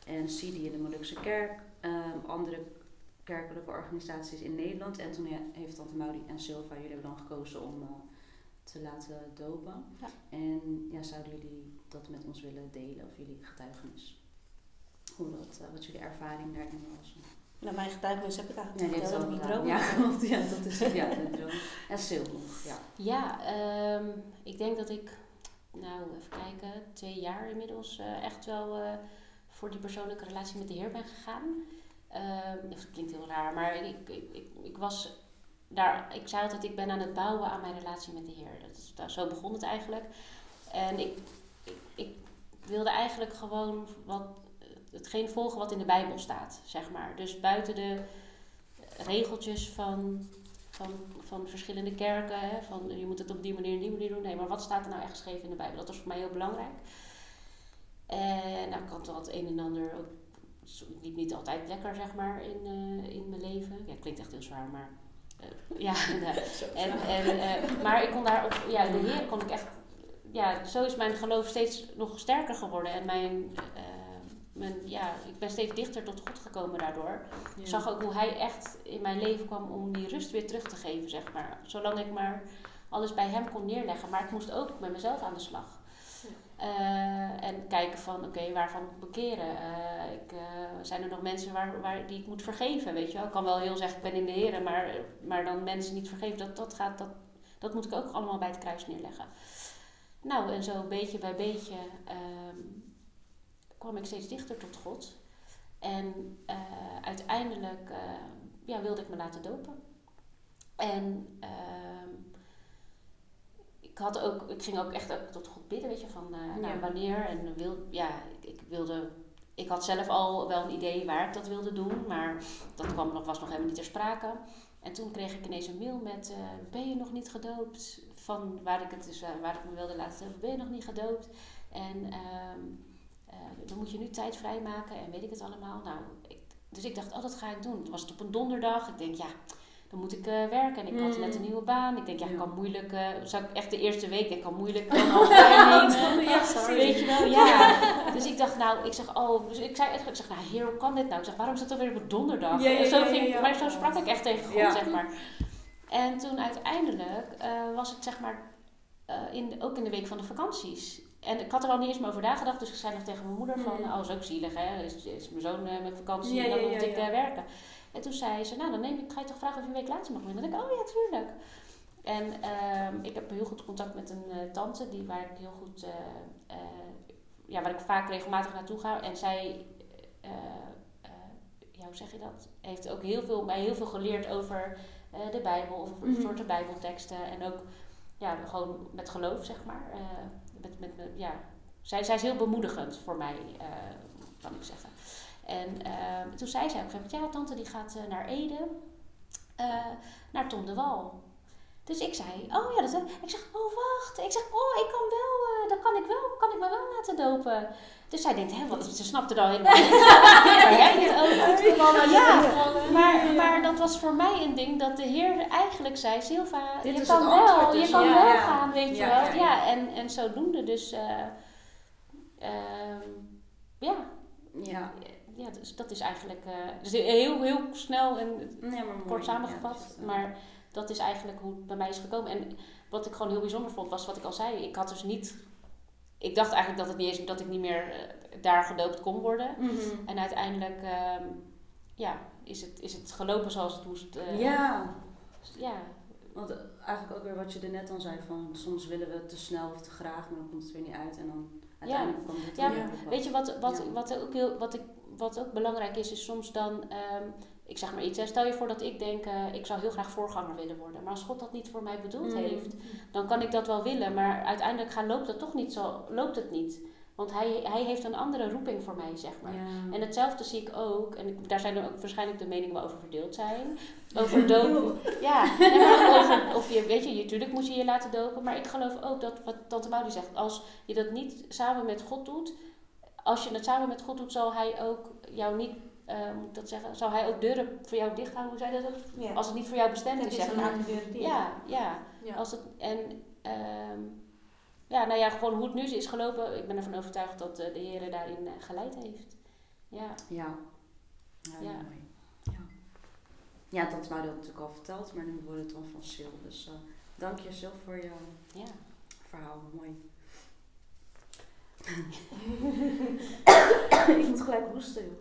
En CIDI in de Molukse kerk. Ehm, andere kerkelijke organisaties in Nederland. En toen he- heeft Tante Maudi en Silva, jullie hebben dan gekozen om eh, te laten dopen. Ja. En ja, zouden jullie dat met ons willen delen, of jullie getuigenis? Hoe dat, wat jullie ervaring daarin was? Nou, mijn getuigenis heb ik eigenlijk heeft verteld, al droom. Ja, want ja, dat is ja, de droom. En Sil nog, ja. Ja, ehm, ik denk dat ik, nou even kijken, twee jaar inmiddels eh, echt wel eh, voor die persoonlijke relatie met de Heer ben gegaan. Ehm, dat klinkt heel raar, maar ik, ik, ik, ik was daar, ik zei altijd, ik ben aan het bouwen aan mijn relatie met de Heer. Dat is, nou, zo begon het eigenlijk. En ik, ik, ik wilde eigenlijk gewoon wat, hetgeen volgen wat in de Bijbel staat, zeg maar. Dus buiten de regeltjes van van, van verschillende kerken. Hè? Van je moet het op die manier en die manier doen. Nee, maar wat staat er nou echt geschreven in de Bijbel? Dat was voor mij heel belangrijk. En nou, had wel het een en ander ook. Het liep niet altijd lekker, zeg maar, in, eh, in mijn leven. Ja, het klinkt echt heel zwaar, maar. eh, ja, nee. en, en, eh, maar ik kon daar op. Ja, de Heer kon ik echt. Ja, zo is mijn geloof steeds nog sterker geworden. En mijn. eh, mijn ja, ik ben steeds dichter tot God gekomen daardoor. Ik zag ook hoe hij echt in mijn leven kwam om die rust weer terug te geven, zeg maar. Zolang ik maar alles bij hem kon neerleggen. Maar ik moest ook met mezelf aan de slag. Eh, en kijken van, oké, waarvan moet ik bekeren? Eh, ik, eh, zijn er nog mensen waar, waar, die ik moet vergeven, weet je wel? Ik kan wel heel zeggen, ik ben in de heren, maar, maar dan mensen niet vergeven, dat, dat, gaat, dat, dat moet ik ook allemaal bij het kruis neerleggen. Nou, en zo beetje bij beetje ehm, kwam ik steeds dichter tot God. En eh, uiteindelijk eh, ja, wilde ik me laten dopen. En ehm, ik, had ook, ik ging ook echt ook tot God bidden, weet je, van eh, nou, wanneer. En wil, ja, ik, ik wilde, ik had zelf al wel een idee waar ik dat wilde doen, maar dat kwam nog, was nog helemaal niet ter sprake. En toen kreeg ik ineens een mail met, ben je nog niet gedoopt? Van waar ik, het dus, waar ik me wilde laten dopen, ben je nog niet gedoopt? En ehm, dan moet je nu tijd vrijmaken en weet ik het allemaal. Nou, ik, dus ik dacht, oh, dat ga ik doen. Het was het op een donderdag. Ik denk, ja, dan moet ik eh, werken. En ik had net een Mm. nieuwe baan. Ik denk, ja, ik kan moeilijk... eh zou ik echt de eerste week, ik kan moeilijk nemen. Ja, sorry. Weet je wel, ja. Dus ik dacht, nou, ik zeg, oh, dus ik zei echt, ik zeg, nou, heer, hoe kan dit nou? Ik zeg, waarom is het alweer op een donderdag? Ja, ja, En zo ging. Maar zo sprak ik echt tegen God, zeg maar. En toen uiteindelijk eh, was het, zeg maar, eh, in, ook in de week van de vakanties. En ik had er al niet eens meer over nagedacht, dus ik zei nog tegen mijn moeder van, Mm. oh, is ook zielig, hè? Is, is mijn zoon eh, met vakantie en dan moet ik eh, werken. En toen zei ze, nou, dan neem ik, ga je toch vragen of je een week later mag? Dan denk ik, oh ja, tuurlijk. En ehm, ik heb heel goed contact met een eh, tante, die, waar ik heel goed, ja, waar ik vaak regelmatig naartoe ga. En zij, ja, hoe zeg je dat? Heeft ook heel veel, mij heel veel geleerd over de Bijbel, of over Mhm. soorten Bijbelteksten. En ook, ja, gewoon met geloof, zeg maar. Met, ja. zij, zij is heel bemoedigend voor mij, eh, kan ik zeggen. En ehm, toen zei zij op een gegeven ja, tante die gaat eh, naar Ede, eh, naar Tom de Wal. Dus ik zei, oh ja, dat, ik zeg, oh wacht. Ik zeg, oh, ik kan wel, dat kan ik wel, kan ik me wel laten dopen. Dus zij denkt, hè, wat, ze snapte er al helemaal niet. Waar heb je het over? Ja, maar, maar dat was voor mij een ding dat de Heer eigenlijk zei, Silva, Dit je kan wel, antwoord je dus. kan Ja, wel ja. gaan, weet je wel. ja, Ja, ja. en, en zodoende dus, eh, ehm, ja, Ja. ja, dus dat is eigenlijk eh, dus heel, heel snel en Nee, maar mooi. kort samengevat. Ja, maar dat is eigenlijk hoe het bij mij is gekomen. En wat ik gewoon heel bijzonder vond, was wat ik al zei. Ik had dus niet... Ik dacht eigenlijk dat, het niet eens, dat ik niet meer eh, daar gedoopt kon worden. Mhm. En uiteindelijk ehm, ja, is, het, is het gelopen zoals het moest. eh, Ja, ja. want eigenlijk ook weer wat je er net al zei van soms willen we te snel of te graag, maar dan komt het weer niet uit en dan uiteindelijk komt het Ja, er weer op. Weet je wat, wat, Ja. wat, ook heel, wat, ik, wat ook belangrijk is, is soms dan, ehm, ik zeg maar iets, hè, stel je voor dat ik denk, eh, ik zou heel graag voorganger willen worden. Maar als God dat niet voor mij bedoeld Mm. heeft, dan kan ik dat wel willen. Maar uiteindelijk gaat, loopt dat toch niet zo, loopt het niet. Want hij, hij heeft een andere roeping voor mij, zeg maar. Ja. En hetzelfde zie ik ook, en ik- daar zijn er ook waarschijnlijk de meningen wel over verdeeld zijn. Over dopen. Ja, over, of je, weet je, natuurlijk moet je je laten dopen. Maar ik geloof ook dat, wat Tante Maudie zegt, als je dat niet samen met God doet, als je het samen met God doet, zal hij ook jou niet, eh, moet ik dat zeggen, zal hij ook deuren voor jou dicht houden. Hoe zei dat? Ja. Als het niet voor jou bestemd Dat is, is zeg maar. Ja, ja. Ja. Als het, en ehm, ja, nou ja, gewoon hoe het nu is gelopen. Ik ben ervan overtuigd dat eh, de Heer daarin eh, geleid heeft. Ja, Ja. Ja, Ja. mooi. Ja. Ja, dat wou dat natuurlijk al verteld, maar nu wordt het dan van Sil. Dus eh, dank je Sil voor je ja. verhaal. Mooi. ik moet gelijk hoesten.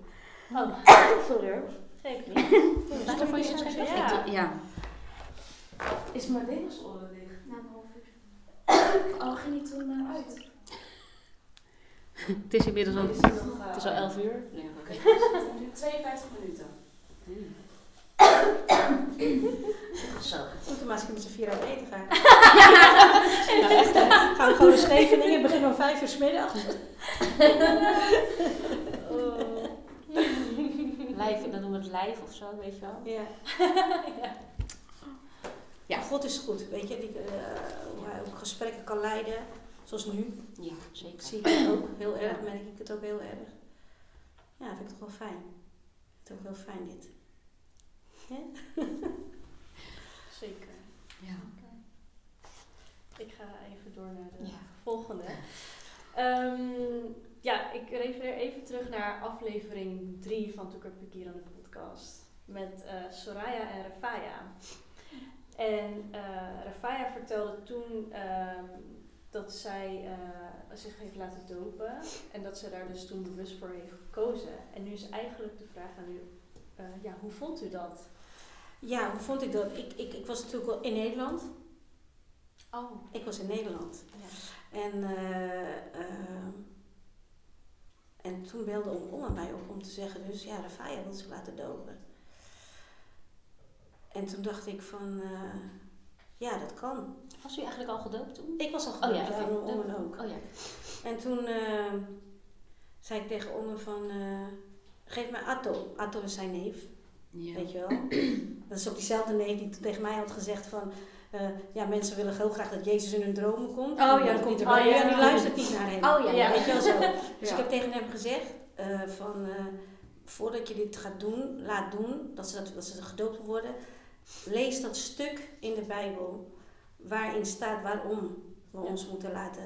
Oh, sorry hoor. Geef niet. Laat er voor je schenken? Ja. Ja. Is mijn levensoren dicht? Na een half uur. Oh, ging niet toen uit? Het is inmiddels al, Is het nog, eh, het is al 11 uur. Ja, Oké, nu 52 minuten. Zo. Moeten we maar eens met z'n vier uit eten gaan. Nou, echt, hè? Gaan we gewoon naar Scheveningen, beginnen om vijf uur 's middags. Oh. Lijf, dan noemen we het lijf of zo, weet je wel. Ja. Ja. Maar God is goed, weet je. Die, eh, hoe hij ook gesprekken kan leiden. Zoals nu. Ja, zeker. Zie ik het ook heel erg, merk ik het ook heel erg. Ja, vind ik toch wel fijn. Ik vind het ook heel fijn dit. Zeker. Ja. Ik ga even door naar de Ja. volgende. Ehm, ja, ik refereer even terug naar aflevering 3 van Toeker Pekier aan de podcast. Met eh, Soraya en Rafaya. En eh Rafaya vertelde toen ehm, dat zij eh, zich heeft laten dopen. En dat ze daar dus toen bewust voor heeft gekozen. En nu is eigenlijk de vraag aan u, ja, hoe vond u dat? Ja, hoe vond ik dat? Ik, ik, ik was natuurlijk wel in Nederland. Oh, Ik was in Nederland. ja. En, eh, en toen belde om Omma mij op om te zeggen, dus ja, Rafaya wil zich laten dopen. En toen dacht ik van, eh, ja, dat kan. Was u eigenlijk al gedoopt toen? Ik was al Oh gedoopt, ja, ja, om ook. Oh ja. En toen eh, zei ik tegen Omma van, eh, geef mij Atto. Atto is zijn neef. Ja. Weet je wel? Dat is ook diezelfde neef die tegen mij had gezegd van... eh, ja, mensen willen heel graag dat Jezus in hun dromen komt. Oh, ja, dan komt er er- ja, oh, die luistert niet naar hem. Oh ja, ja. Weet je wel zo. Dus ik heb tegen hem gezegd eh, van... eh, voordat je dit gaat doen, laat doen, dat ze, dat, dat ze gedoopt worden... Lees dat stuk in de Bijbel waarin staat waarom we ons moeten laten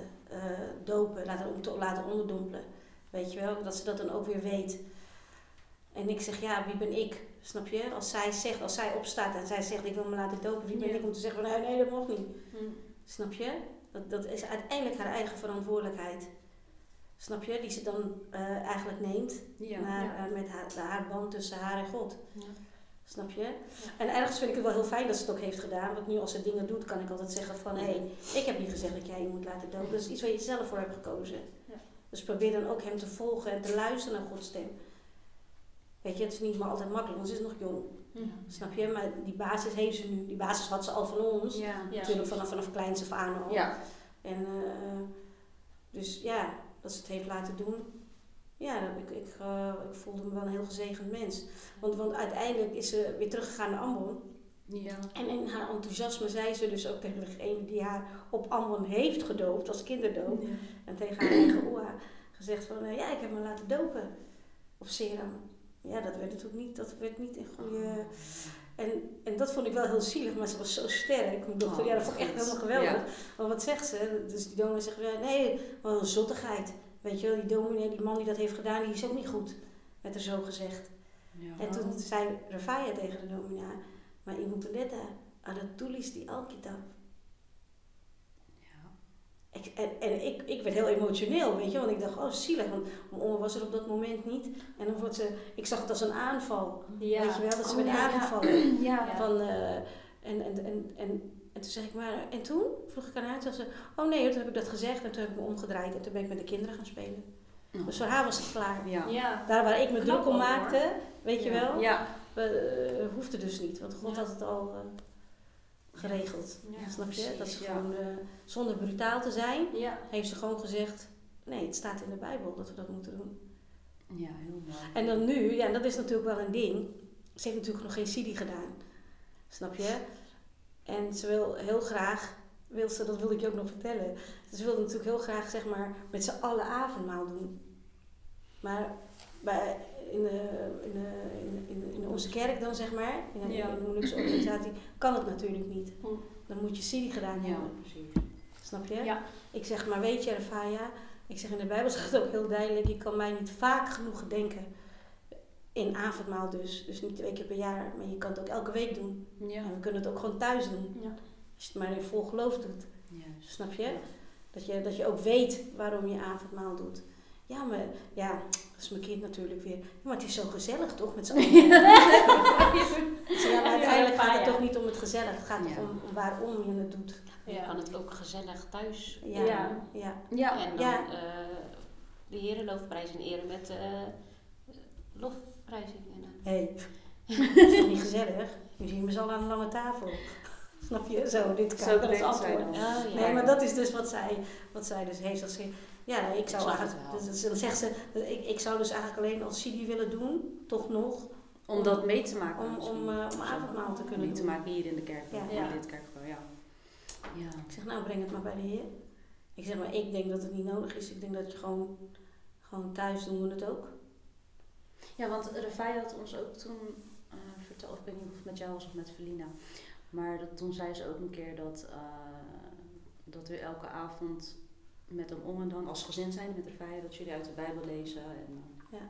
dopen, laten, om te- laten onderdompelen. Weet je wel, dat ze dat dan ook weer weet. En ik zeg, ja, wie ben ik? Snap je? Als zij zegt, als zij opstaat en zij zegt, ik wil me laten dopen, wie ben ik om te zeggen, van, nee, dat mag niet. Hm. Snap je? Dat, dat is uiteindelijk haar eigen verantwoordelijkheid. Snap je? Die ze dan eh, eigenlijk neemt Ja. naar, Ja. eh, met haar, haar band tussen haar en God. Ja. Snap je? En ergens vind ik het wel heel fijn dat ze het ook heeft gedaan. Want nu als ze dingen doet, kan ik altijd zeggen van... Hé, hey, ik heb niet gezegd dat jij je moet laten dopen. Dat is iets waar je zelf voor hebt gekozen. Ja. Dus probeer dan ook hem te volgen en te luisteren naar Gods stem. Weet je, het is niet maar altijd makkelijk, want ze is nog jong. Hm. Snap je? Maar die basis heeft ze nu. Die basis had ze al van ons. Ja. Ja. Natuurlijk vanaf, vanaf kleins af aan al. Ja. En eh, dus ja, dat ze het heeft laten doen. Ja, ik, ik, eh, ik voelde me wel een heel gezegend mens. Want, want uiteindelijk is ze weer teruggegaan naar Ambon. Ja. En in haar enthousiasme zei ze dus ook tegen degene die haar op Ambon heeft gedoopt, als kinderdoop. En tegen haar eigen oa gezegd van, eh, ja, ik heb me laten dopen op Seram. Ja, dat werd natuurlijk niet, dat werd niet in goede... En, en dat vond ik wel heel zielig, maar ze was zo sterk. Mijn dochter, Oh, ja, dat vond ik echt helemaal geweldig. Ja. Maar wat zegt ze? Dus die dominee zegt, nee, wat een zottigheid. Weet je wel, die dominee, die man die dat heeft gedaan, die is ook niet goed. Werd er zo gezegd. Ja. En toen zei Rafaya tegen de dominee, maar je moet letten, aan de toelis die alkitab. Ik, en en ik, ik werd heel emotioneel, weet je, want ik dacht, oh zielig, want mijn oma was er op dat moment niet. En dan wordt ze, ik zag het als een aanval, Ja. weet je wel, dat ze Oh, werd ja, aangevallen. Ja. Van, eh, en, en, en, en, en toen zeg ik maar, en toen? Vroeg ik aan haar, toen zei ze, oh nee, toen heb ik dat gezegd en toen heb ik me omgedraaid en toen ben ik met de kinderen gaan spelen. Oh. Dus voor haar was het klaar. Ja. Ja. Daar waar ik me Knap druk om hoor. maakte, weet je wel, Ja. eh, hoefde dus niet, want God Ja. had het al eh, geregeld. Ja. Snap je? Dat ze gewoon, eh, zonder brutaal te zijn, heeft ze gewoon gezegd, nee, het staat in de Bijbel dat we dat moeten doen. Ja, heel mooi. En dan nu, ja, dat is natuurlijk wel een ding. Ze heeft natuurlijk nog geen Sidi gedaan. Snap je? En ze wil heel graag, wil ze, dat wilde ik je ook nog vertellen. Ze wilde natuurlijk heel graag, zeg maar, met z'n allen avondmaal doen. Maar bij, in, de, in, de, in, in, in onze kerk dan, zeg maar, in, Ja. Molukse organisatie, kan het natuurlijk niet. Hm. Dan moet je Sidi gedaan Ja, hebben. precies. Snap je? Ja. Ik zeg, maar weet je, Rafaya, ik zeg in de Bijbel staat het ook heel duidelijk, je kan mij niet vaak genoeg gedenken. In avondmaal dus, dus niet twee keer per jaar, maar je kan het ook elke week doen. Ja. En we kunnen het ook gewoon thuis doen, Ja. als je het maar in vol geloof doet. Snap je? Dat je, dat je ook weet waarom je avondmaal doet. Ja, maar ja, dat is mijn kind natuurlijk weer. Maar het is zo gezellig toch, met z'n allen. Ja, maar uiteindelijk gaat het toch niet om het gezellig, het gaat Ja. toch om, om waarom je het doet. Je Ja. kan het ook gezellig thuis Ja, Ja. ja. Ja. En dan Ja. eh, de herenloofprijs eren met eh lofprijzing. En, eh, Hé, hey, dat is toch niet gezellig? Nu zien we ze al aan een lange tafel. Snap je? Zo, dit kan Zo dat is denkt antwoord. oh. Nee, maar dat is dus wat zij, wat zij dus heeft. Ja, ik zou eigenlijk, dus, dan zegt ze, ik, ik zou dus eigenlijk alleen als Sidi willen doen, toch nog, Om dat mee te maken. om, misschien. om, eh, om avondmaal te kunnen Mee te maken hier in de kerk. Ja. In dit kerkgebouw, ja. Ja. Ik zeg, nou breng het maar bij de Heer. Ik zeg, maar ik denk dat het niet nodig is. Ik denk dat je gewoon, gewoon thuis doen we het ook. Ja, want Rafai had ons ook toen eh, verteld, ik weet niet of het met jou was of met Felina, maar dat, toen zei ze ook een keer dat, eh, dat we elke avond met hem om en dan als gezin zijn met Rafai, dat jullie uit de Bijbel lezen en eh, Ja.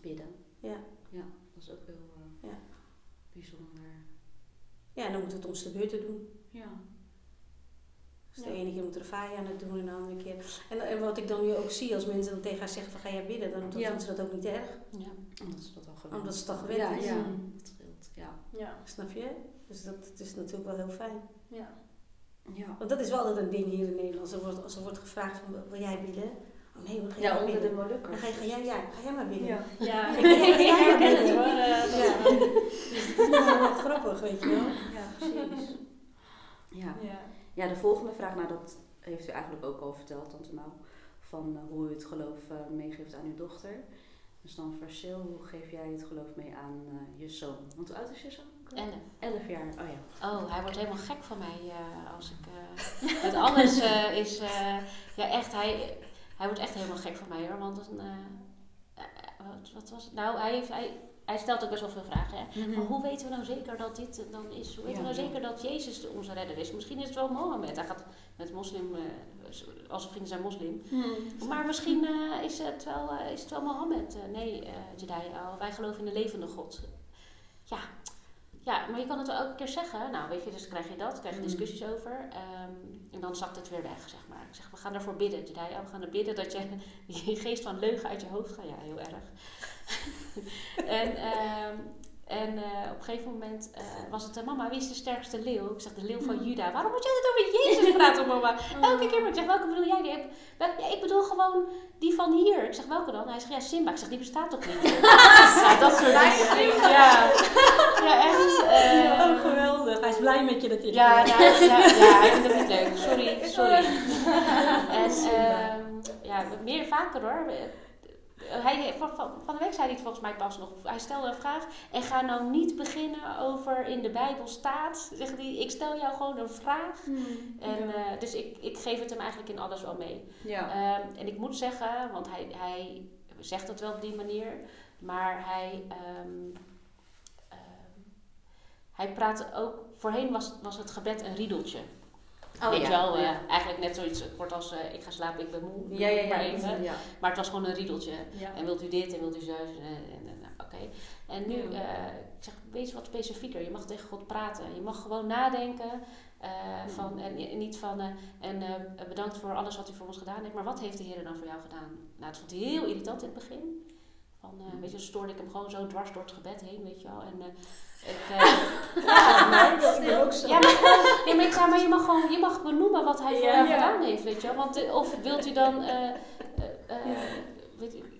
bidden. Ja. Ja, dat is ook heel eh, Ja. bijzonder. Ja, dan moet het ons de beurt te doen. Ja. Dus de Ja. ene keer moet Rafaya aan het doen en de andere keer. En, en wat ik dan nu ook zie, als mensen dan tegen haar zeggen van ga jij bidden, dan, vinden ze dat ook niet erg. Ja. Omdat ze dat al gewend Omdat ze het al gewend ja, is. Ja, dat scheelt. Ja. Ja. Snap je? Dus dat, dat is natuurlijk wel heel fijn. Ja. Ja. Want dat is wel altijd een ding hier in Nederland. Als er wordt, als er wordt gevraagd van wil jij bidden? Oh nee, we gaan ja, onder de. Molukkers. Dan ga, je, ga, jij, ja, ga jij maar bidden. Ja. Ja. Ik ik- ik herken het hoor. eh, dat Ja. is wel- dat is wel grappig, weet je wel. Ja, precies. Ja. Ja. Ja, de volgende vraag, nou dat heeft u eigenlijk ook al verteld, Tante Mau, van eh, hoe u het geloof eh, meegeeft aan uw dochter. Dus dan verseel, hoe geef jij het geloof mee aan eh, je zoon? Want hoe oud is je zoon? Elf. Elf jaar, oh ja. Oh, hij wordt helemaal gek van mij eh, als ik. eh met alles eh, is. ja, echt, hij, hij wordt echt helemaal gek van mij hoor. Want dan, wat, wat was het? Nou, hij, heeft, hij, hij stelt ook best wel veel vragen. Hè? Maar hoe weten we nou zeker dat dit dan is? Hoe weten Ja, we nou ja. zeker dat Jezus onze redder is? Misschien is het wel Mohammed. Hij gaat met moslim, al zijn vrienden zijn moslim. Maar misschien is, het wel, is het wel Mohammed. Nee, eh Jedaya, wij geloven in de levende God. Ja. Ja, maar je kan het wel elke keer zeggen. Nou, weet je, dus krijg je dat, krijg je Mm. discussies over. ehm, en dan zakt het weer weg, zeg maar. Ik zeg, we gaan ervoor bidden, Jedaya. We gaan er bidden dat je die geest van leugen uit je hoofd gaat. Ja, heel erg. en ehm, en eh, op een gegeven moment eh, was het, eh, mama, wie is de sterkste leeuw? Ik zeg, de leeuw van Juda. Waarom moet jij het over Jezus praten, mama? Elke keer, maar ik zeg, welke bedoel jij? Die heb- wel- ja, ik bedoel gewoon die van hier. Ik zeg, welke dan? Hij zegt, ja, Simba. Ik zeg, die bestaat toch niet? ja, dat soort dingen. Ja, ja echt. oh, geweldig. Hij is blij met je dat je ja, ja, ja, ja, hij vindt het niet leuk. Sorry, sorry. En ehm, ja, meer vaker hoor. Hij, van, van, van de week zei hij het volgens mij pas nog. Hij stelde een vraag. En ga nou niet beginnen over in de Bijbel staat. Zegt hij, ik stel jou gewoon een vraag. En, eh, dus ik, ik geef het hem eigenlijk in alles wel mee. Ja. Ehm, en ik moet zeggen, want hij, hij zegt het wel op die manier, maar hij, ehm, hij praat ook. Voorheen was, was het gebed een riedeltje. Oh, Weet ja, wel, eh, ja. eigenlijk net zoiets kort als eh, ik ga slapen, ik ben moe. Ja, ja, ja. Maar, even. ja. maar het was gewoon een riedeltje. En wilt u dit en wilt u zo? En, en, nou, Oké. En nu, eh, ik zeg, wees wat specifieker. Je mag tegen God praten. Je mag gewoon nadenken. van, en, en niet van, en bedankt voor alles wat u voor ons gedaan heeft. Maar wat heeft de Heer dan voor jou gedaan? Nou, dat vond hij heel irritant in het begin. Van, weet je, dan stoorde ik hem gewoon zo dwars door het gebed heen, weet je wel. En, eh, ik, eh, ja, maar, dat is ook zo. ja, maar, nee, maar ik zei, maar je mag gewoon, je mag benoemen wat hij voor Ja. jou Ja. gedaan heeft, weet je wel. Want, eh, of wilt u dan, eh, eh, eh,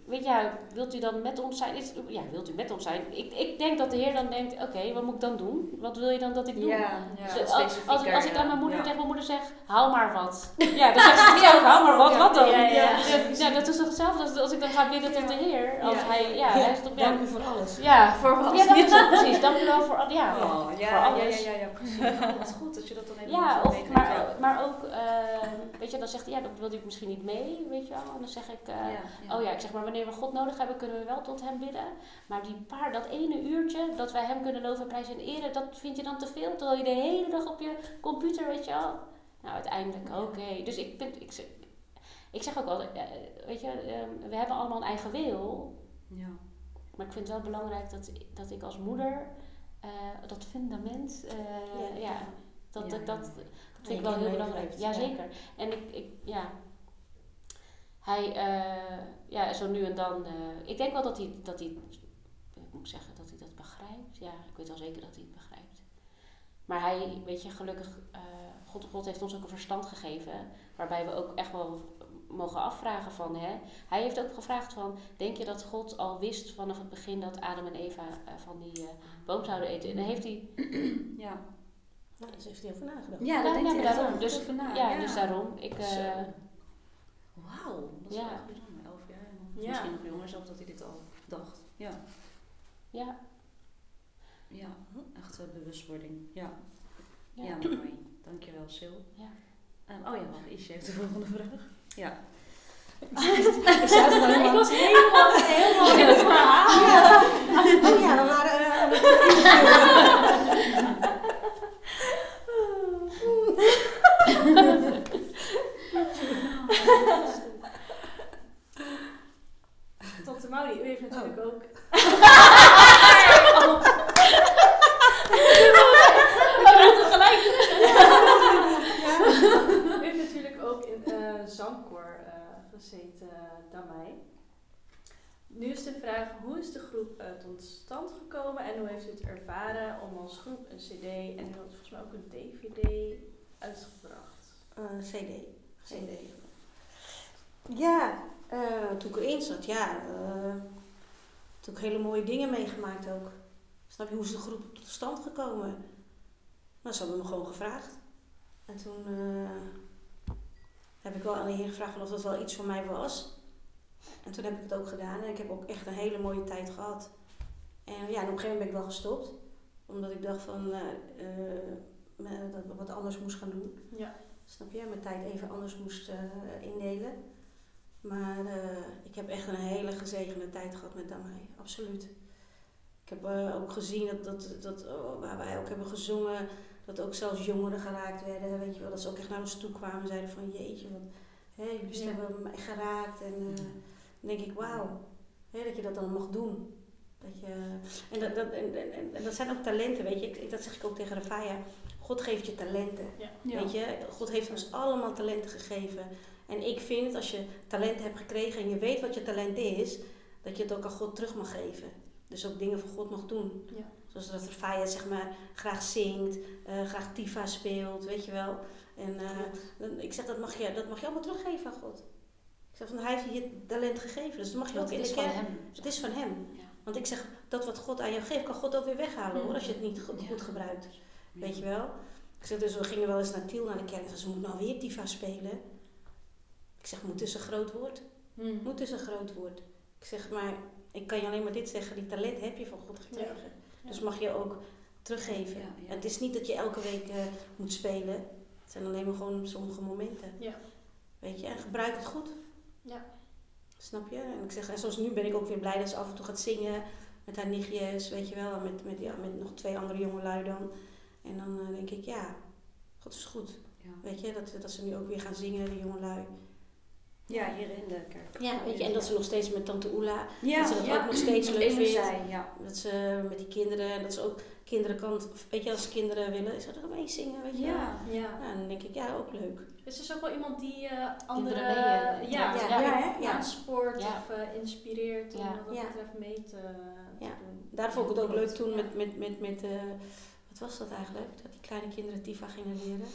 weet, je, ja, wilt u dan met ons zijn? Is, ja, wilt u met ons zijn? Ik, ik denk dat de Heer dan denkt, oké, wat moet ik dan doen? Wat wil je dan dat ik doe? Ja, Dus, ja, als, als, ik- als ik aan mijn moeder ja. tegen mijn moeder zeg, haal maar wat. Ja, dan zegt ze ook, haal maar wat, wat dan? Ja, ja, Ja, ja. ja, dat is toch hetzelfde als, als ik dan ga bidden tot de Heer. Als Ja. hij, ja, hij is toch, ja, Dank u voor alles. ja, Voor wat? ja, dat is het precies. Dank u wel voor, al- ja, Oh, voor ja, ja, alles. ja, ja, ja, precies. Oh, wat goed dat je dat dan even Ja, of, maar, ja. maar ook, eh, weet je, dan zegt hij, ja, dat wil ik misschien niet mee, weet je wel. En dan zeg ik, eh, Ja, oh ja, ik zeg maar, wanneer we God nodig hebben, kunnen we wel tot hem bidden. Maar die paar, dat ene uurtje, dat wij hem kunnen loven, prijzen en eren, dat vind je dan te veel? Terwijl je de hele dag op je computer, weet je wel. Nou, uiteindelijk, oké. Dus ik vind, ik, zeg- ik zeg ook wel, eh, weet je, eh, we hebben allemaal een eigen wil. Ja. Maar ik vind het wel belangrijk dat, dat ik als moeder eh, dat fundament, eh, ja, dat, Ja, dat, dat, dat vind ik wel heel belangrijk. meegeeft, Ja, ja. zeker. En ik, ik ja, hij, eh, ja, zo nu en dan, eh, ik denk wel dat hij, dat hij, ik moet zeggen, dat hij dat begrijpt. Ja, ik weet wel zeker dat hij het begrijpt. Maar hij, weet je, gelukkig, eh, God, God heeft ons ook een verstand gegeven, waarbij we ook echt wel mogen afvragen van, hè, hij heeft ook gevraagd van, denk je dat God al wist vanaf het begin dat Adam en Eva van die eh, boom zouden eten? En dan heeft hij, Ja. Nou, daar heeft hij over nagedacht. ja, Ja, dat ja, maar echt daarom. Dus- na. ja, dus daarom, ik, eh. Wauw, dat is Ja. echt bijzonder. Elf jaar Ja. misschien nog jonger zelfs dat hij dit al dacht. Ja, ja, ja. echt eh, bewustwording. Ja. ja. Ja, mooi. Dankjewel, Sil. Ja. Ehm, oh ja, wacht, Isje heeft de volgende vraag. Ja. Ik was helemaal, helemaal in het verhaal. Oh ja, we waren eh, u heeft natuurlijk ook... U heeft natuurlijk ook in zangkoor eh, gezeten eh, dan mij. Nu is de vraag, hoe is de groep eh, tot stand gekomen en hoe heeft u het ervaren om als groep een cd en u had volgens mij ook een dvd uitgebracht? Eh, CD. CD. Ja, eh, toen ik erin zat, ja. eh toen ik hele mooie dingen meegemaakt ook. Snap je, hoe is de groep tot stand gekomen? Nou, ze hebben me gewoon gevraagd. En toen eh, heb ik wel aan de heer gevraagd of dat wel iets voor mij was. En toen heb ik het ook gedaan en ik heb ook echt een hele mooie tijd gehad. En ja, en op een gegeven moment ben ik wel gestopt. Omdat ik dacht van, dat ik wat anders moest gaan doen. Ja. Snap je? Mijn tijd even anders moest indelen. Maar eh, ik heb echt een hele gezegende tijd gehad met Damai. Absoluut. Ik heb eh, ook gezien dat, dat, dat oh, waar wij ook hebben gezongen, dat ook zelfs jongeren geraakt werden. Weet je wel, dat ze ook echt naar ons toe kwamen en zeiden van jeetje, wat, hè, jullie Ja. hebben mij geraakt. En eh, dan denk ik, wauw, hè, dat je dat dan mag doen. Dat je, en, dat, dat, en, en, en dat zijn ook talenten, weet je. Ik, dat zeg ik ook tegen Rafaya. God geeft je talenten. Weet je, God heeft ons allemaal talenten gegeven. En ik vind, als je talent hebt gekregen en je weet wat je talent is, dat je het ook aan God terug mag geven. Dus ook dingen voor God mag doen. Ja. Zoals dat Rafaya zeg maar graag zingt, eh, graag Tifa speelt, weet je wel. En eh, ik zeg, dat mag, je, dat mag je allemaal teruggeven aan God. Ik zeg van, hij heeft je talent gegeven, dus dat mag je ook in de kerk. Het is van hem. Ja. Want ik zeg, dat wat God aan jou geeft, kan God ook weer weghalen hoor, als je het niet goed, Ja. goed gebruikt. Weet je wel? Ik zeg, dus we gingen wel eens naar Tiel, naar de kerk. En ze moet nou weer Tifa spelen. Ik zeg, moet is een groot woord. Hmm. Moet is een groot woord. Ik zeg, maar ik kan je alleen maar dit zeggen. Die talent heb je van God gekregen. Ja. Dus mag je ook teruggeven. Ja, ja. En het is niet dat je elke week eh, moet spelen. Het zijn alleen maar gewoon sommige momenten. Ja. Weet je, en gebruik het goed. Ja. Snap je? En ik zeg, en zoals nu ben ik ook weer blij dat ze af en toe gaat zingen met haar nichtjes, weet je wel, en met, met, ja, met nog twee andere jongelui dan. En dan eh, denk ik, ja, God is goed. Ja. Weet je, dat, dat ze nu ook weer gaan zingen, die jongelui. Ja, hier in de kerk. Ja, weet je, en dat ze nog steeds met tante Oela, Ja, dat ze dat ja. ook nog steeds leuk vindt. ja. Dat ze met die kinderen, en dat ze ook kinderen kan, weet je, als kinderen willen, ze er mee zingen, weet je. Ja. Ja. Dan denk ik, ja, ook leuk. Dus is ook wel iemand die eh andere mee, eh, ja, ja, Ja, aanspoort Ja. of eh, inspireert om wat dat Ja. betreft mee te, Ja. doen. Daar vond ik het ook leuk toen Ja. met, met, met, met eh, wat was dat eigenlijk? Dat die kleine kinderen Tifa gingen leren.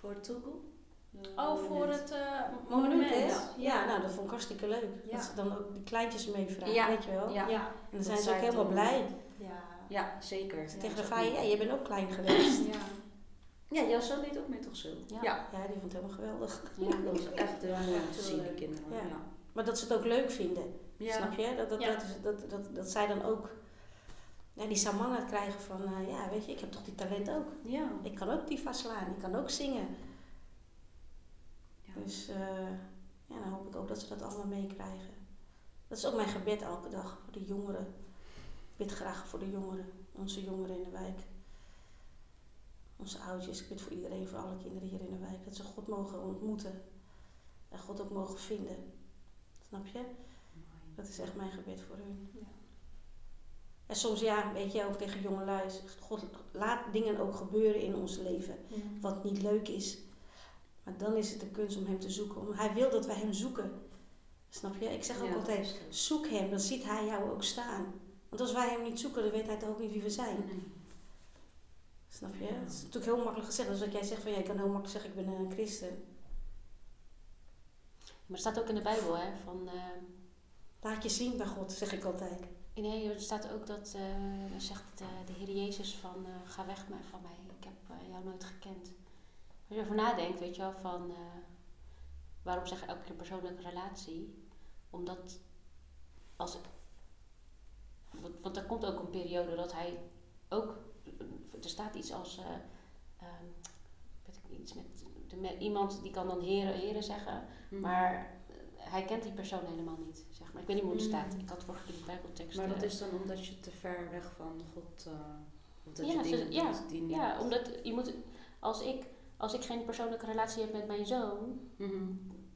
Voor Togo? Oh, voor het eh, Monument? Ja, nou dat vond ik hartstikke leuk. Ja. Dat ze dan ook die kleintjes meevragen, Ja. weet je wel. Ja. Ja. En dan zijn ze ook helemaal blij. Ja. Ja, zeker. Tegen Rafai, ook ja, je bent ook klein geweest. Ja. Ja, jouw zoon deed ook mee toch zo? Ja. ja. Ja, die vond het helemaal geweldig. Ja. Dat was echt heel mooi om Echt te zien, die leuk. kinderen. Ja. Ja. Maar dat ze het ook leuk vinden. Ja. Snap je? Dat, dat, Ja. dat, is- dat, dat, dat zij dan ook ja, die samanga krijgen van, eh, ja, weet je, ik heb toch die talent ook. Ja. Ik kan ook Tifa slaan, ik kan ook zingen. Dus eh, ja, dan hoop ik ook dat ze dat allemaal meekrijgen. Dat is ook mijn gebed elke dag voor de jongeren. Ik bid graag voor de jongeren, onze jongeren in de wijk. Onze oudjes, ik bid voor iedereen, voor alle kinderen hier in de wijk. Dat ze God mogen ontmoeten. En God ook mogen vinden. Snap je? Dat is echt mijn gebed voor hun. Ja. En soms ja, weet je ook tegen jongelui. God laat dingen ook gebeuren in ons leven wat niet leuk is. Maar dan is het de kunst om hem te zoeken. Om, hij wil dat wij hem zoeken. Snap je? Ik zeg ook Ja, altijd, zoek hem, dan ziet hij jou ook staan. Want als wij hem niet zoeken, dan weet hij toch ook niet wie we zijn. Nee. Snap je? Het is natuurlijk heel makkelijk gezegd. Dus dat jij zegt van, ja, je kan heel makkelijk zeggen, ik ben een christen. Maar het staat ook in de Bijbel, hè, van... eh, Laat je zien bij God, zeg ik altijd. Nee, er staat ook dat, eh, dan zegt eh, de Heer Jezus van, ga weg maar van mij, ik heb jou nooit gekend. Als je erover nadenkt, weet je wel, van, eh, waarom zeg ik elke keer persoonlijke relatie? Omdat, als, want, want er komt ook een periode dat hij ook, er staat iets als, eh, ehm, weet ik, iets met, de, met iemand die kan dan heren, heren zeggen, Mhm. maar eh, hij kent die persoon helemaal niet, zeg maar. Ik weet niet hoe het Mm. staat. Ik had vorige keer die bijbeltekst. Maar dat is dan omdat je te ver weg van God... of dat Ja, je ja, die niet... Ja, omdat je moet, als ik, als ik geen persoonlijke relatie heb met mijn zoon, Mhm.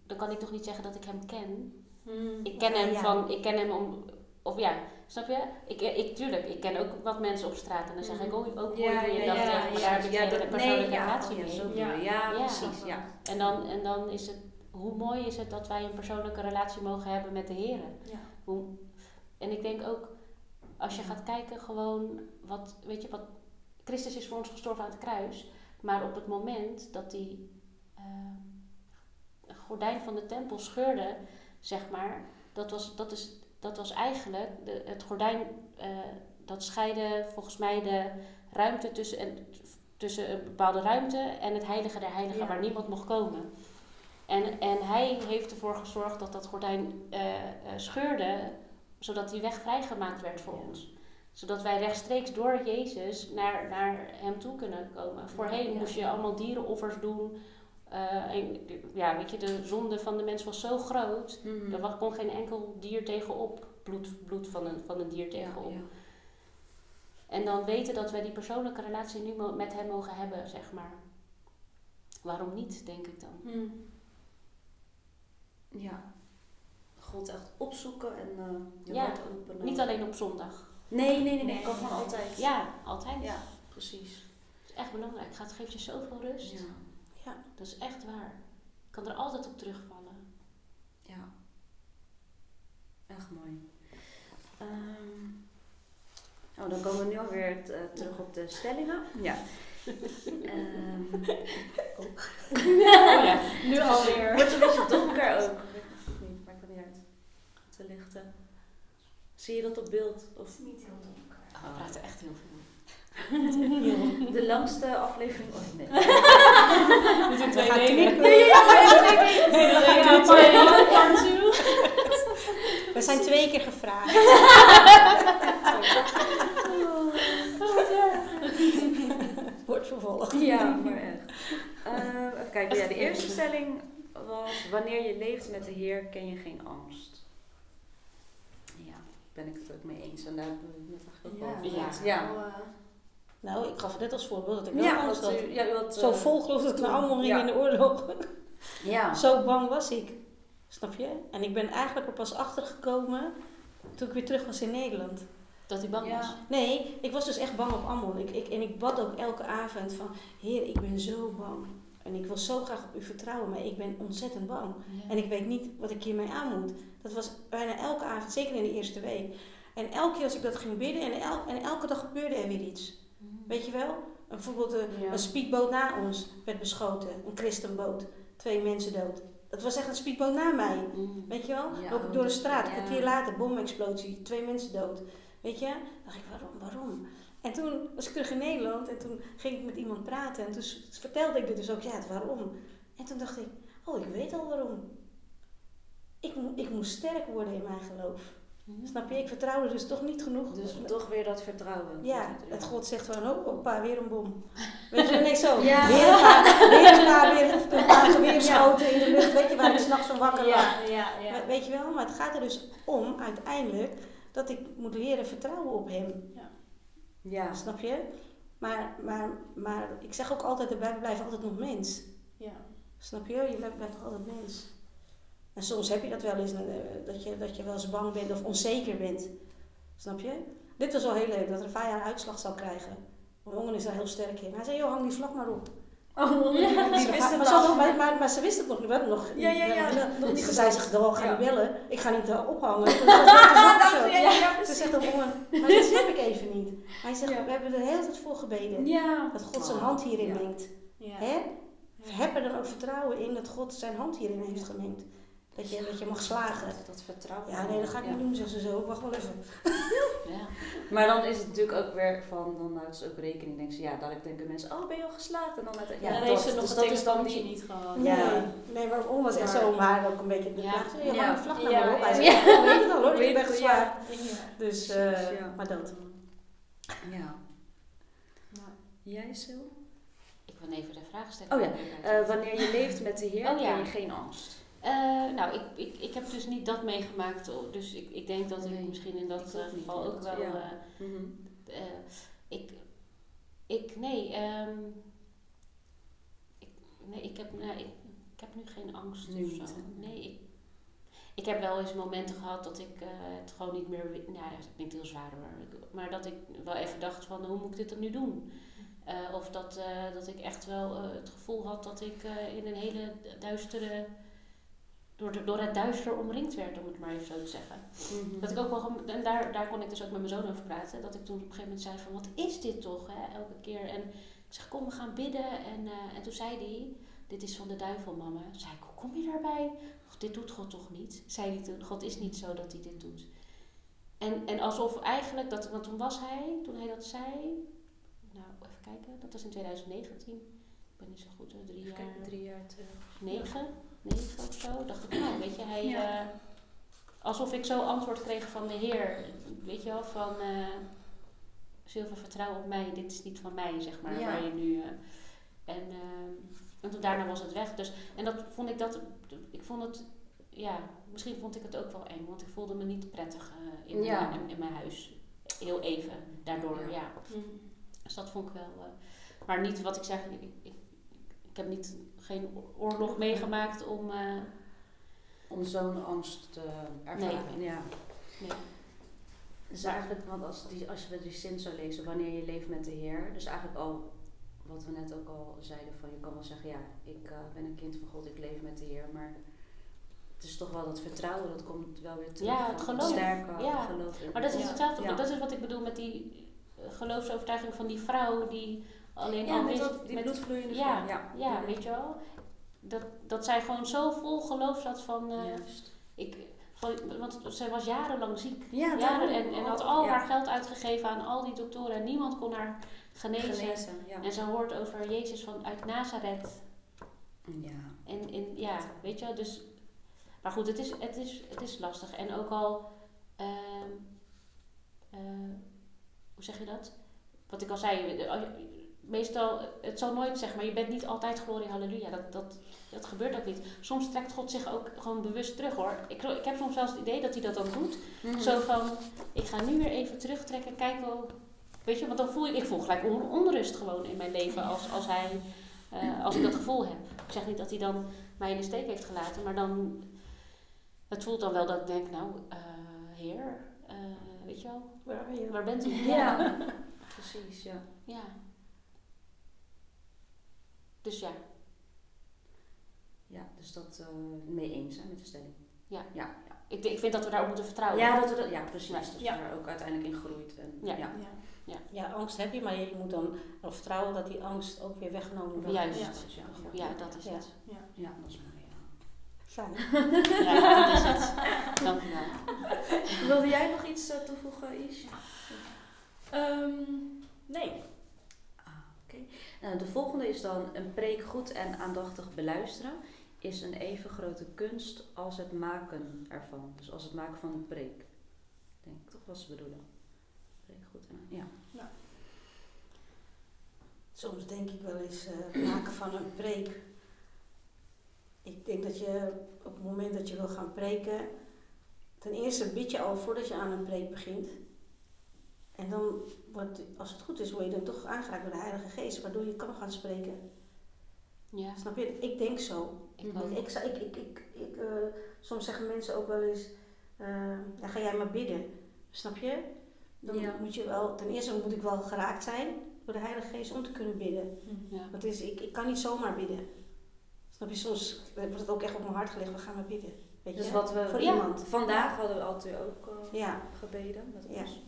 dan kan ik toch niet zeggen dat ik hem ken. Mhm. Ik ken hem Ja. van, ik ken hem om, of ja, snap je? Ik, ik, tuurlijk, ik ken ook wat mensen op straat en dan zeg ik ook, ook mooi Ja, hoe je ja, dat ja, ja, daar heb ik ja, geen dat- persoonlijke nee, ja, relatie oh ja, mee. zo bedoel Ja. je. Ja, Ja. precies, ja. En dan, en dan is het, hoe mooi is het dat wij een persoonlijke relatie mogen hebben met de. Hoe, en ik denk ook, als je gaat kijken, gewoon wat, weet je, wat Christus is voor ons gestorven aan het kruis, maar op het moment dat die eh, gordijn van de tempel scheurde, zeg maar, dat was, dat is, dat was eigenlijk de, het gordijn eh, dat scheidde volgens mij de ruimte tussen, en, tussen een bepaalde ruimte en het heilige der heiligen, Ja. waar niemand mocht komen. En, en hij heeft ervoor gezorgd dat dat gordijn eh, scheurde, zodat die weg vrijgemaakt werd voor ons. Zodat wij rechtstreeks door Jezus naar, naar hem toe kunnen komen. Voorheen Ja. moest je allemaal dierenoffers doen. Eh, en, ja, weet je, de zonde van de mens was zo groot. Mhm. Er kon geen enkel dier tegenop. Bloed, bloed van, een, van een dier tegenop. Ja, ja. En dan weten dat wij die persoonlijke relatie nu met hem mogen hebben, zeg maar. Waarom niet, denk ik dan. Hm. Ja. God echt opzoeken en eh je Ja, openen. Niet alleen op zondag. Nee, nee, nee, nee. Kan gewoon altijd. Ja, altijd. Ja, precies. Dat is echt belangrijk. Het gaat- geeft je zoveel rust. Ja. Dat is echt waar. Ik kan er altijd op terugvallen. Ja. Echt mooi. Ehm, oh, dan komen we nu alweer eh, terug op de stellingen. Ja. Ehm, Oh ja. Nu alweer. wordt een beetje donker ook. Weet ik niet, maakt het niet uit. Te lichten. Zie je dat op beeld? Of Niet heel donker. Oh, we praten echt heel veel. de langste aflevering ooit? Nee. We doen twee dingen. Nee, we gaan zijn twee keer gevraagd. Wordt vervolgd. Ja, maar echt. Eh, even kijken. Ja, de eerste stelling was: Wanneer je leeft met de Heer, ken je geen angst. Ben ik het ook mee eens. En daar hebben we het net eigenlijk ook Ja. over gehad. Ja. Ja. Wel, Nou, ik gaf het net als voorbeeld dat ik wel Ja, dat had. u, ja, u had, Zo eh, vol geloof dat ik naar allemaal ging Ja. in de oorlog. Ja. Zo bang was ik. Snap je? En ik ben eigenlijk er pas achter gekomen toen ik weer terug was in Nederland. Dat hij bang Ja. was. Nee, ik was dus echt bang op Ammon. Ik, ik, en ik bad ook elke avond van, Heer, ik ben zo bang. En ik wil zo graag op u vertrouwen, maar ik ben ontzettend bang. En ik weet niet wat ik hiermee aan moet. Dat was bijna elke avond, zeker in de eerste week. En elke keer als ik dat ging bidden, en, el, en elke dag gebeurde er weer iets. Weet je wel? Bijvoorbeeld een, Ja. een speedboot na ons werd beschoten. Een christenboot. Twee mensen dood. Dat was echt een speedboot na mij. Mm. Weet je wel? Ja, Loop ik door de straat, een ja. kwartier later, bomexplosie, twee mensen dood. Weet je? Dan dacht ik, waarom, waarom? En toen was ik terug in Nederland en toen ging ik met iemand praten en toen vertelde ik dit dus ook, ja, het waarom. En toen dacht ik, oh, ik weet al waarom. Ik, ik moest sterk worden in mijn geloof. Mm. Snap je? Ik vertrouwde dus toch niet genoeg. Dus toch weer dat vertrouwen. Ja, het God zegt van, oh, opa, weer een bom. Weet je, nee, zo. Ja. Weer een paar, weer een paar, weer een paar geweerschoten in de lucht. Weet je, waar ik s'nachts van wakker lag. Ja, ja, ja. We- Weet je wel, maar het gaat er dus om uiteindelijk dat ik moet leren vertrouwen op hem. Ja. Snap je? Maar, maar, maar ik zeg ook altijd, wij blijven altijd nog mens. Ja. Snap je? Je blijft altijd mens. En soms heb je dat wel eens, eh, dat je, dat je wel eens bang bent of onzeker bent. Snap je? Dit was wel heel leuk, dat Rafaya een uitslag zou krijgen. Mijn jongen is daar heel sterk in. Hij zei, joh, hang die vlag maar op. Oh, Die die wist wist het maar, ze al. had nog- maar, maar, maar ze wist het nog niet. Nog, Ja, ja, ja, nog nog niet Ze zei zich, dan ga Ja. niet bellen. Ik ga niet uh, ophangen. Dat was. Ja, ja, ja, Ze zegt jongen, maar dat snap ik even niet. Hij zegt, Ja. we hebben er de hele tijd voor gebeden. Ja. Dat God zijn Oh, hand hierin ja. mengt. Ja. Hè? Heb er dan ook vertrouwen in dat God zijn hand hierin heeft gemengd. Dat je, dat je mag slagen. Dat, dat vertrouwen. Ja, nee, dat ga ik Ja. niet doen, zegt ze zo. Ik wacht wel even. Ja. Maar dan is het natuurlijk ook weer van, dan houdt ze ook rekening. Denken ze, ja, dadelijk denken mensen, oh, ben je al geslaagd? En dan met, Ja, ja, dan heeft dat. ze nog Dus dat is dan die, niet gehad. Ja. Nee, nee, maar om was echt Maar- zo om haar ook een beetje te Ja. Je Ja. de vlag nou Ja, maar op. Hij zei, ja, ik weet het al hoor, Ik ben. Ja. Dus, eh, ja. maar dat. Ja. Jij, Sil? Ik wil even de vraag stellen. Oh ja, Eh, wanneer je leeft met de Heer, Oh ja. ken je geen angst. Eh, nou, ik, ik, ik heb dus niet dat meegemaakt. oh, Dus ik, ik denk dat ik misschien in dat eh, geval ook wel. ja. eh, Mhm. ik, ik, nee, ehm, ik, nee, ik heb, nee, ik, ik heb nu geen angst Nu of zo. Nee, ik, ik heb wel eens momenten gehad dat ik het gewoon niet meer, nou ja, dat klinkt heel zwaar Ik- maar dat ik wel even dacht van hoe moet ik dit dan nu doen? Of dat, dat ik echt wel het gevoel had dat ik in een hele duistere, door, de, door het duister omringd werd, om het maar even zo te zeggen. Mhm. Dat ik ook wel, en daar, daar kon ik dus ook met mijn zoon over praten. Dat ik toen op een gegeven moment zei van, wat is dit toch, hè, elke keer. En ik zeg, kom, we gaan bidden. En, eh, en toen zei hij, dit is van de duivel, mama. Toen zei ik, hoe kom je daarbij? "Och, dit doet God toch niet? Zei hij toen, God is niet zo dat hij dit doet. En, en alsof eigenlijk, dat, want toen was hij, toen hij dat zei, nou, even kijken, dat was in 2019. Ik ben niet zo goed, drie Even jaar, kijken, drie jaar terug. negen. Negen of zo, dacht ik, nou, weet je, hij, Ja. eh, alsof ik zo antwoord kreeg van de Heer, weet je wel, van eh zilver vertrouw op mij, dit is niet van mij, zeg maar, Ja. waar je nu, eh, en, en toen daarna was het weg, dus, en dat vond ik dat, ik vond het, ja, misschien vond ik het ook wel eng, want ik voelde me niet prettig in, Ja. mijn, in, in mijn huis, heel even, daardoor, Ja. ja. Dus dat vond ik wel. maar niet wat ik zeg, ik, ik, ik heb niet, geen oorlog meegemaakt om. eh, Om zo'n angst te ervaren. Ja. nee. Dus eigenlijk, want als, die, als we die zin zou lezen, wanneer je leeft met de Heer, dus eigenlijk al wat we net ook al zeiden, van je kan wel zeggen, ja, ik eh, ben een kind van God, ik leef met de Heer, maar het is toch wel dat vertrouwen, dat komt wel weer terug. Ja, het geloof. Sterke Ja. geloof in Maar dat is hetzelfde, Ja. dat is wat ik bedoel met die eh, geloofsovertuiging van die vrouw die alleen Ja, al met wist- dat, die met- bloedvloeiende ja, ja. Ja, weet je wel. Dat, dat zij gewoon zo vol geloof zat van. eh, Juist. ik, want zij was jarenlang ziek. Ja, Jaren, en, en had al Ja. haar geld uitgegeven aan al die doktoren en niemand kon haar genezen. Genezen, ja. En ze hoort over Jezus van uit Nazareth. Ja. En, en ja, weet je wel, dus... Maar goed, het is, het is, het is lastig. En ook al... ehm, eh, hoe zeg je dat? Wat ik al zei, eh, meestal, het zal nooit, zeg maar, je bent niet altijd glorie halleluja. Dat, dat, dat gebeurt ook niet. Soms trekt God zich ook gewoon bewust terug hoor. Ik, ik heb soms zelfs het idee dat hij dat ook doet. Mhm. Zo van, ik ga nu weer even terugtrekken, kijk wel. Weet je, want dan voel ik, ik voel gelijk on- onrust gewoon in mijn leven als, als hij, eh, als ik dat gevoel heb. Ik zeg niet dat hij dan mij in de steek heeft gelaten, maar dan, het voelt dan wel dat ik denk, nou, eh, heer, eh, weet je wel, Waar ben je? waar bent u? Ja, precies, ja. Ja. Dus ja, Ja, dus dat eh mee eens zijn met de stelling. Ja. Ja, ja. ik, ik vind dat we daarop moeten vertrouwen. Ja, dat we dat, ja precies. Ja. Dat Ja. je er ook uiteindelijk in groeit. En, Ja. ja. Ja, angst heb je, maar je moet dan nog vertrouwen dat die angst ook weer weggenomen wordt. Juist. Ja, Ja. ja. Ja, dat is Ja. het. Ja, dat is mooi. Ja. Fijn. Ja, dat is het. Dank u wel. Wilde jij nog iets eh, toevoegen, Ish? Ehm, nee. Ah, oké. De volgende is dan een preek goed en aandachtig beluisteren is een even grote kunst als het maken ervan. Dus als het maken van een preek. Denk ik toch wat ze bedoelen. Preek goed en ja. Soms denk ik wel eens het maken van een preek. Ik denk dat je op het moment dat je wil gaan preken, ten eerste bid je al voordat je aan een preek begint. En dan wordt, als het goed is, word je dan toch aangeraakt door de Heilige Geest, waardoor je kan gaan spreken. Ja, Snap je? Ik denk zo. ik ook. Ik, ik, ik, ik, ik, eh, soms zeggen mensen ook wel eens, eh, ja, ga jij maar bidden. Snap je? Dan Ja. moet je wel, ten eerste moet ik wel geraakt zijn door de Heilige Geest om te kunnen bidden. Ja. Dat is, ik, ik kan niet zomaar bidden. Snap je? Soms wordt het ook echt op mijn hart gelegd, we gaan maar bidden. Weet Dus je? wat we Voor Ja. iemand. vandaag hadden we altijd ook eh, Ja, gebeden Ja. ons.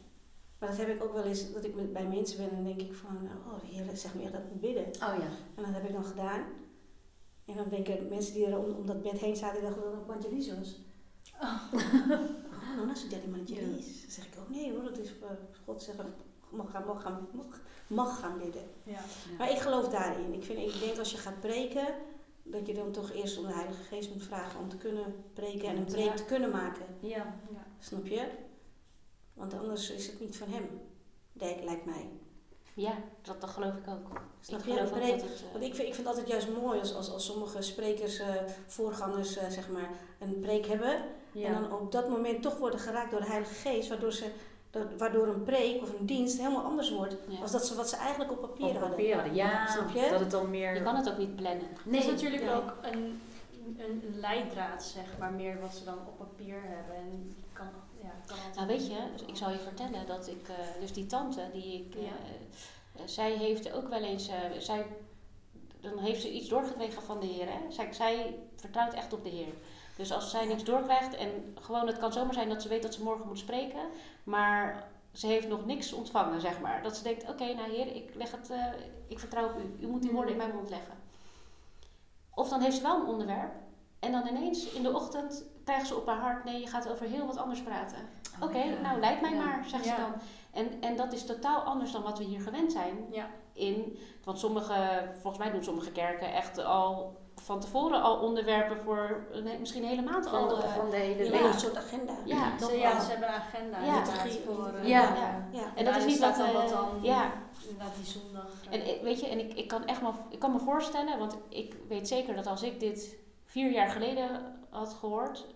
Maar dat heb ik ook wel eens, dat ik bij mensen ben en dan denk ik van, oh Heer, zeg me echt dat moet bidden. Oh ja. En dat heb ik dan gedaan. En dan denken mensen die er om, om dat bed heen zaten, die dachten dat het was. Oh, nou, dat is dat Evangelis. Dan zeg ik ook, nee hoor, dat is voor God zeggen, mag gaan, mag gaan, mag, mag gaan bidden. Ja. Maar ik geloof daarin. Ik, vind, ik denk als je gaat preken, dat je dan toch eerst om de Heilige Geest moet vragen om te kunnen preken en een preek te kunnen maken. Ja. ja. Snap je? Want anders is het niet van hem, denk, lijkt mij. Ja, dat, dat geloof ik ook. Snap ik je? geloof Een ook preek- dat het... eh, Want ik vind, ik vind het altijd juist mooi als, als, als sommige sprekers, eh, voorgangers, eh, zeg maar, een preek hebben. Ja. En dan op dat moment toch worden geraakt door de Heilige Geest, waardoor, ze, dat, waardoor een preek of een dienst helemaal anders wordt. ja. Als dat ze wat ze eigenlijk op papier Op hadden. papier hadden. Ja, Snap je? dat het dan meer... Je kan het ook niet plannen. Het is natuurlijk nee. ook een, een, een leidraad, zeg maar, meer wat ze dan op papier hebben. En ja, Nou weet je, ik zal je vertellen dat ik, eh, dus die tante die ik, eh, Ja. eh, zij heeft ook wel eens, eh, zij, dan heeft ze iets doorgekregen van de Heer. Hè? Zij, zij vertrouwt echt op de Heer. Dus als zij niks doorkrijgt en gewoon, het kan zomaar zijn dat ze weet dat ze morgen moet spreken, maar ze heeft nog niks ontvangen, zeg maar. Dat ze denkt, oké, nou Heer, ik leg het, eh, ik vertrouw op u. U moet die woorden in mijn mond leggen. Of dan heeft ze wel een onderwerp en dan ineens in de ochtend krijgt ze op haar hart, nee, je gaat over heel wat anders praten. Oh, Oké, ja. nou leid mij Ja. maar, zegt Ja. ze dan. En, en dat is totaal anders dan wat we hier gewend zijn. Ja. In, want sommige, volgens mij doen sommige kerken echt al van tevoren al onderwerpen voor een- misschien een hele maand Van al. eh, van de hele Ja. week. Een soort agenda. ja, Ze, ja, ze hebben een agenda Ja. voor... eh, Ja. ja. Ja. En dat is niet wat, dan eh, wat dan ja. inderdaad die zondag... eh, En ik- weet je, en ik, ik kan echt wel, ik kan me voorstellen, want ik weet zeker dat als ik dit vier jaar geleden had gehoord.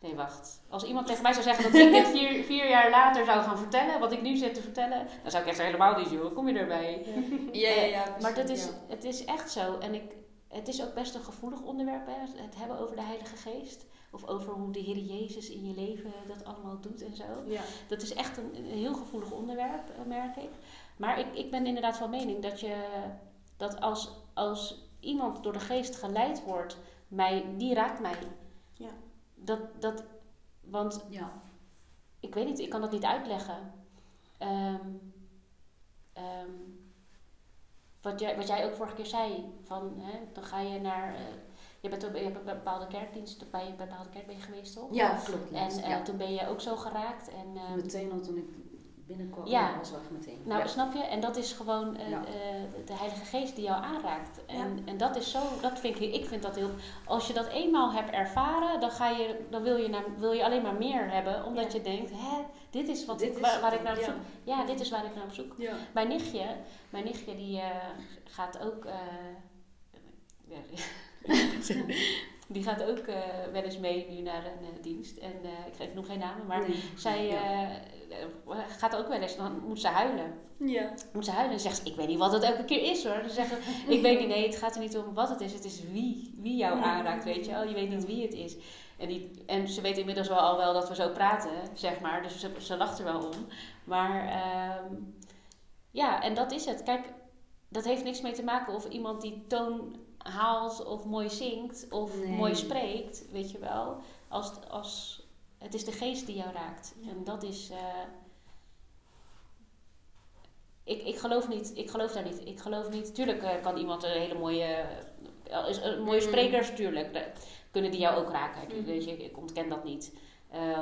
Nee, wacht. Als iemand tegen mij zou zeggen dat ik dit vier, vier jaar later zou gaan vertellen, wat ik nu zit te vertellen, dan zou ik echt helemaal niet, joh. Hoe Kom je erbij? Ja, ja, ja. Maar dat is, ja. het is echt zo. En ik, het is ook best een gevoelig onderwerp, hè? het hebben over de Heilige Geest. Of over hoe de Heer Jezus in je leven dat allemaal doet en zo. ja. Dat is echt een, een heel gevoelig onderwerp, eh, merk ik. Maar ik, ik ben inderdaad van mening dat je dat als, als iemand door de geest geleid wordt, mij, die raakt mij. Ja. Dat, dat, want Ja. ik weet niet, ik kan dat niet uitleggen. Ehm, ehm, wat, jij, wat jij ook vorige keer zei, van, hè, dan ga je naar, eh, je, bent, op- je hebt een bepaalde kerkdienst, bij een bepaalde kerk ben je geweest, toch? Ja, klopt. En eh, ja. toen ben je ook zo geraakt. En, ehm, meteen al toen ik Ja. meteen. Nou, ja. snap je? En dat is gewoon eh, Ja. eh, de- Heilige Geest die jou aanraakt. En, en dat is zo, dat vind ik, ik vind dat heel. Als je dat eenmaal hebt ervaren, dan, ga je, dan wil, je naar, wil je alleen maar meer hebben, omdat Ja. je denkt: hè, dit is, wat Dit ik, is waar, ik naar op ja. zoek Ja, dit is waar ik naar op zoek. Ja. Mijn nichtje, mijn nichtje die eh, gaat ook. eh, ja, die gaat ook eh, wel eens mee nu naar een dienst. En eh, ik, ik noem geen namen, maar Nee. zij Ja. Eh, gaat ook wel eens, dan moet ze huilen Ja. moet ze huilen en zegt ze, ik weet niet wat het elke keer is hoor. Dan zeggen ze, ik weet niet, nee, het gaat er niet om wat het is. Het is wie, wie jou aanraakt, weet je wel. Je weet niet wie het is. En, die, en ze weet inmiddels wel al wel dat we zo praten, zeg maar. Dus ze, ze lacht er wel om. Maar ehm, ja, en dat is het. Kijk, dat heeft niks mee te maken of iemand die toon haalt of mooi zingt of Nee. mooi spreekt, weet je wel. Als, als, het is de geest die jou raakt. En dat is... eh, ik, ik, geloof niet, ik geloof daar niet. Ik geloof niet. Tuurlijk eh, kan iemand een hele mooie. eh, is een mooie Mm. sprekers, tuurlijk. de- kunnen die jou ook raken. Ik, Mhm. weet je, ik ontken dat niet.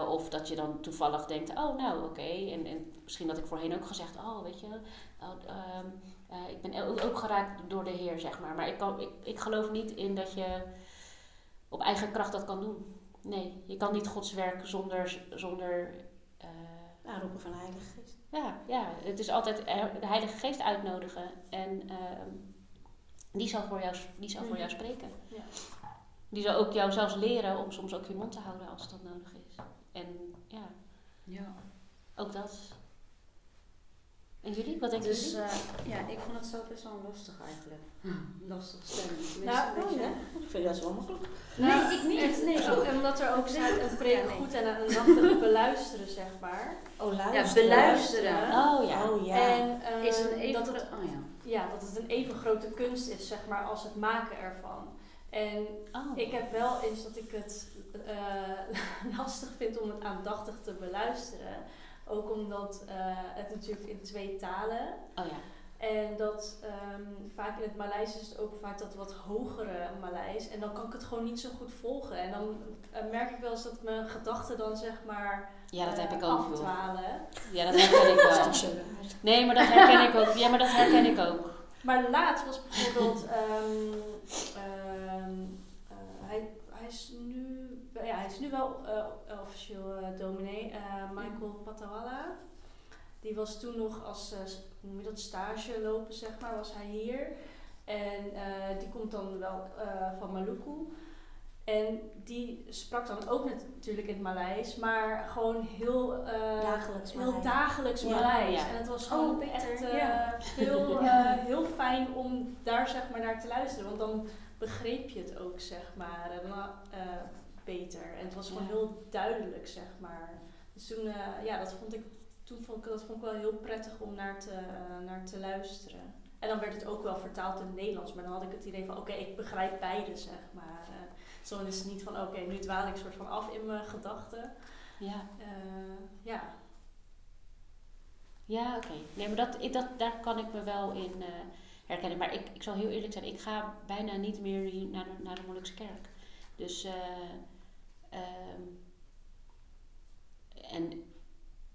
Of dat je dan toevallig denkt: oh, nou oké. En, en misschien had ik voorheen ook gezegd: oh, weet je. oh, ehm, eh, ik ben ook, ook geraakt door de Heer, zeg maar. Maar ik, kan, ik, ik geloof niet in dat je op eigen kracht dat kan doen. Nee, je kan niet Gods werk zonder. zonder eh, Aanroepen van de Heilige Geest. ja, ja, het is altijd er- de Heilige Geest uitnodigen. En ehm, die zal voor jou, die zal voor jou spreken. Ja. Die zal ook jou zelfs leren om soms ook je mond te houden als dat nodig is. En ja, Ja. ook dat. En jullie? Wat denken Dus jullie? eh, ja, ik vond het zelf best wel lastig eigenlijk. Lastig. Tenminste, Nou, een beetje. Ik vind dat wel makkelijk. Nou, ik niet. echt, Nee, Zo, en omdat er ook staat een preek Ja, nee. goed en een nachtig beluisteren, zeg maar. Oh, Ja, luisteren. beluisteren. oh ja. Oh ja. En eh, Is een even... dat, het, oh ja. ja, dat het een even grote kunst is, zeg maar, als het maken ervan. En Oh. ik heb wel eens dat ik het eh, lastig vind om het aandachtig te beluisteren. Ook omdat eh, het natuurlijk in twee talen. oh ja. En dat ehm, vaak in het Maleis is het ook vaak dat wat hogere Maleis. En dan kan ik het gewoon niet zo goed volgen. En dan eh, merk ik wel eens dat mijn gedachten dan zeg maar Ja, dat heb eh, ik ook wel. afdwalen. Ja, dat herken ik wel. Nee, maar dat herken ik ook. Ja, maar dat herken ik ook. Maar laatst was bijvoorbeeld, ehm, ehm, eh, hij, is nu, ja, hij is nu wel eh, officieel eh, dominee, eh, Michael Patawala. Die was toen nog als, hoe je dat, stage lopen, zeg maar, was hij hier. En die komt dan wel van Maluku. En die sprak dan ook natuurlijk in het Maleis, maar gewoon heel, Dagelijks heel Maleis. dagelijks Ja. Maleis. En het was Oh, gewoon echt ja. heel, heel fijn om daar zeg maar naar te luisteren. Want dan begreep je het ook zeg maar dan, eh, beter. En het was gewoon Ja. heel duidelijk zeg maar. Dus toen, eh, ja, dat vond ik, toen vond ik, dat vond ik wel heel prettig om naar te, eh, naar te luisteren. En dan werd het ook wel vertaald in het Nederlands. Maar dan had ik het idee van, oké, ik begrijp beide, zeg maar. Eh, zo is het niet van, oké, nu dwaal ik soort van af in mijn gedachten. Ja. Eh, ja. Ja, oké. Nee, maar dat, dat, daar kan ik me wel in eh, herkennen. Maar ik, ik zal heel eerlijk zijn, ik ga bijna niet meer naar de, naar de Molukse kerk. Dus, eh, ehm, en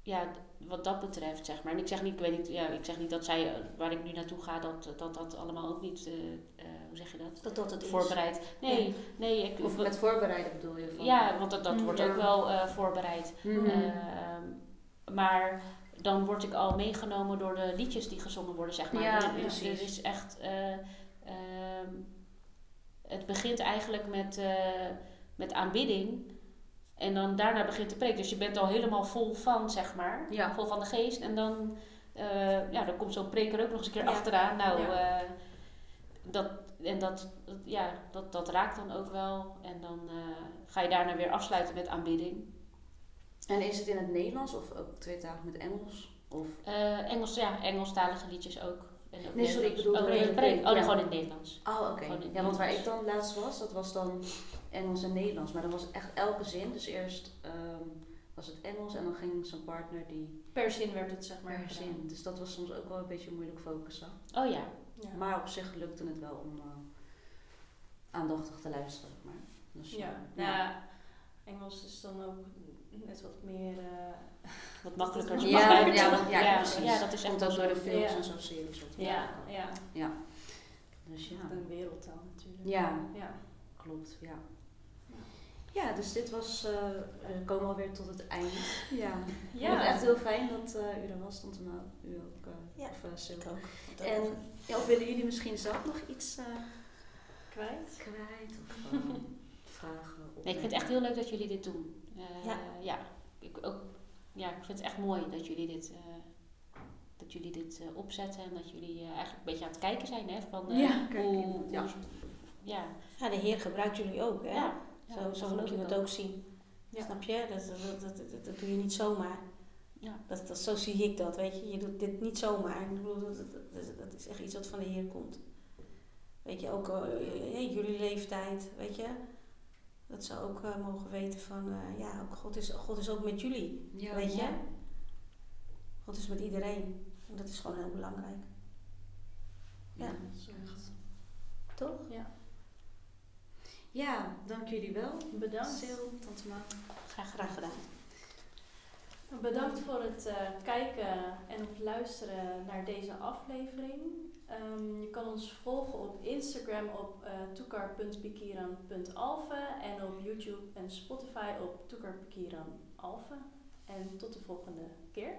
ja, wat dat betreft, zeg maar. En ik zeg niet, ik weet niet, ja, ik zeg niet dat zij, eh, waar ik nu naartoe ga, dat dat, dat allemaal ook niet, eh, hoe zeg je dat? Dat dat het is. Voorbereid. Nee, nee. Ik, Of met voorbereiden bedoel je? Van, ja, want dat, dat Mm, wordt ja. ook wel voorbereid. Mhm. Ehm, maar dan word ik al meegenomen door de liedjes die gezongen worden, zeg maar. Ja, er- precies. Is echt... eh, ehm, het begint eigenlijk met, eh, met aanbidding. En dan daarna begint de preek. Dus je bent al helemaal vol van, zeg maar. Ja. Vol van de geest. En dan, eh, ja, dan komt zo'n preker ook nog eens een keer Ja. achteraan. Nou, Ja. dat, en dat, dat- ja, dat, dat raakt dan ook wel. En dan ga je daarna weer afsluiten met aanbidding. En is het in het Nederlands of ook tweetalig met Engels? Of Eh, Engels, ja, Engelstalige liedjes ook. En ook Nee, sorry, ik bedoelde oh, nee. Oh, ja. gewoon in het Nederlands. Oh, oké. Ja, want waar ik dan laatst was, dat was dan Engels en Nederlands. Maar dat was echt elke zin. Dus eerst ehm, was het Engels en dan ging zijn partner die Per zin werd het zeg maar per gedaan. zin. Dus dat was soms ook wel een beetje moeilijk focussen. Oh ja. Ja. Maar op zich lukte het wel om eh, aandachtig te luisteren. zeg Maar. Dus, ja. eh, ja. Engels is dan ook net wat meer... eh, Wat makkelijker te Ja, Ja, begrijpen. ja, want- ja, ja, precies. ja, dat is echt Komt ook door de films Ja. en zo series. wat ja, ja. ja. Dus ja, Een wereldtaal natuurlijk. Ja. ja. klopt. Ja. Ja, dus dit was, eh, we komen alweer tot het eind. Ja. Ik vond het echt heel fijn dat eh, u er was, Tantema. U ook, eh Ja, of uh. Ik ook. En ja, of willen jullie misschien zelf nog iets eh, Kwijt. kwijt of vragen? Nee, ik vind het echt heel leuk dat jullie dit doen. Eh, Ja. ja. Ik, ook, ja, ik vind het echt mooi dat jullie dit, eh, dat jullie dit eh, opzetten. En dat jullie eh, eigenlijk een beetje aan het kijken zijn. Hè, van, eh, Ja, kijk, hoe, ja. hoe- ja. Ja, de Heer gebruikt jullie ook, hè? Ja. Zo, Ja, zo dat moet je het ook zien. Ja. Snap je? Dat, dat, dat, dat, dat doe je niet zomaar. Ja. Dat, dat, zo zie ik dat, weet je. Je doet dit niet zomaar. Ik bedoel, dat, dat, is echt iets wat van de Heer komt. Weet je, ook eh, jullie leeftijd, weet je. Dat ze ook eh, mogen weten van, eh, ja, ook God, is, God is ook met jullie, Ja, weet je. ja. God is met iedereen. En dat is gewoon heel belangrijk. Ja. Toch? Ja, dank jullie wel. Bedankt. Sil, Tantema. Graag, graag gedaan. Bedankt voor het eh, kijken en of luisteren naar deze aflevering. Ehm, je kan ons volgen op Instagram op uh, en op YouTube en Spotify op toekarpikiranalve. En tot de volgende keer.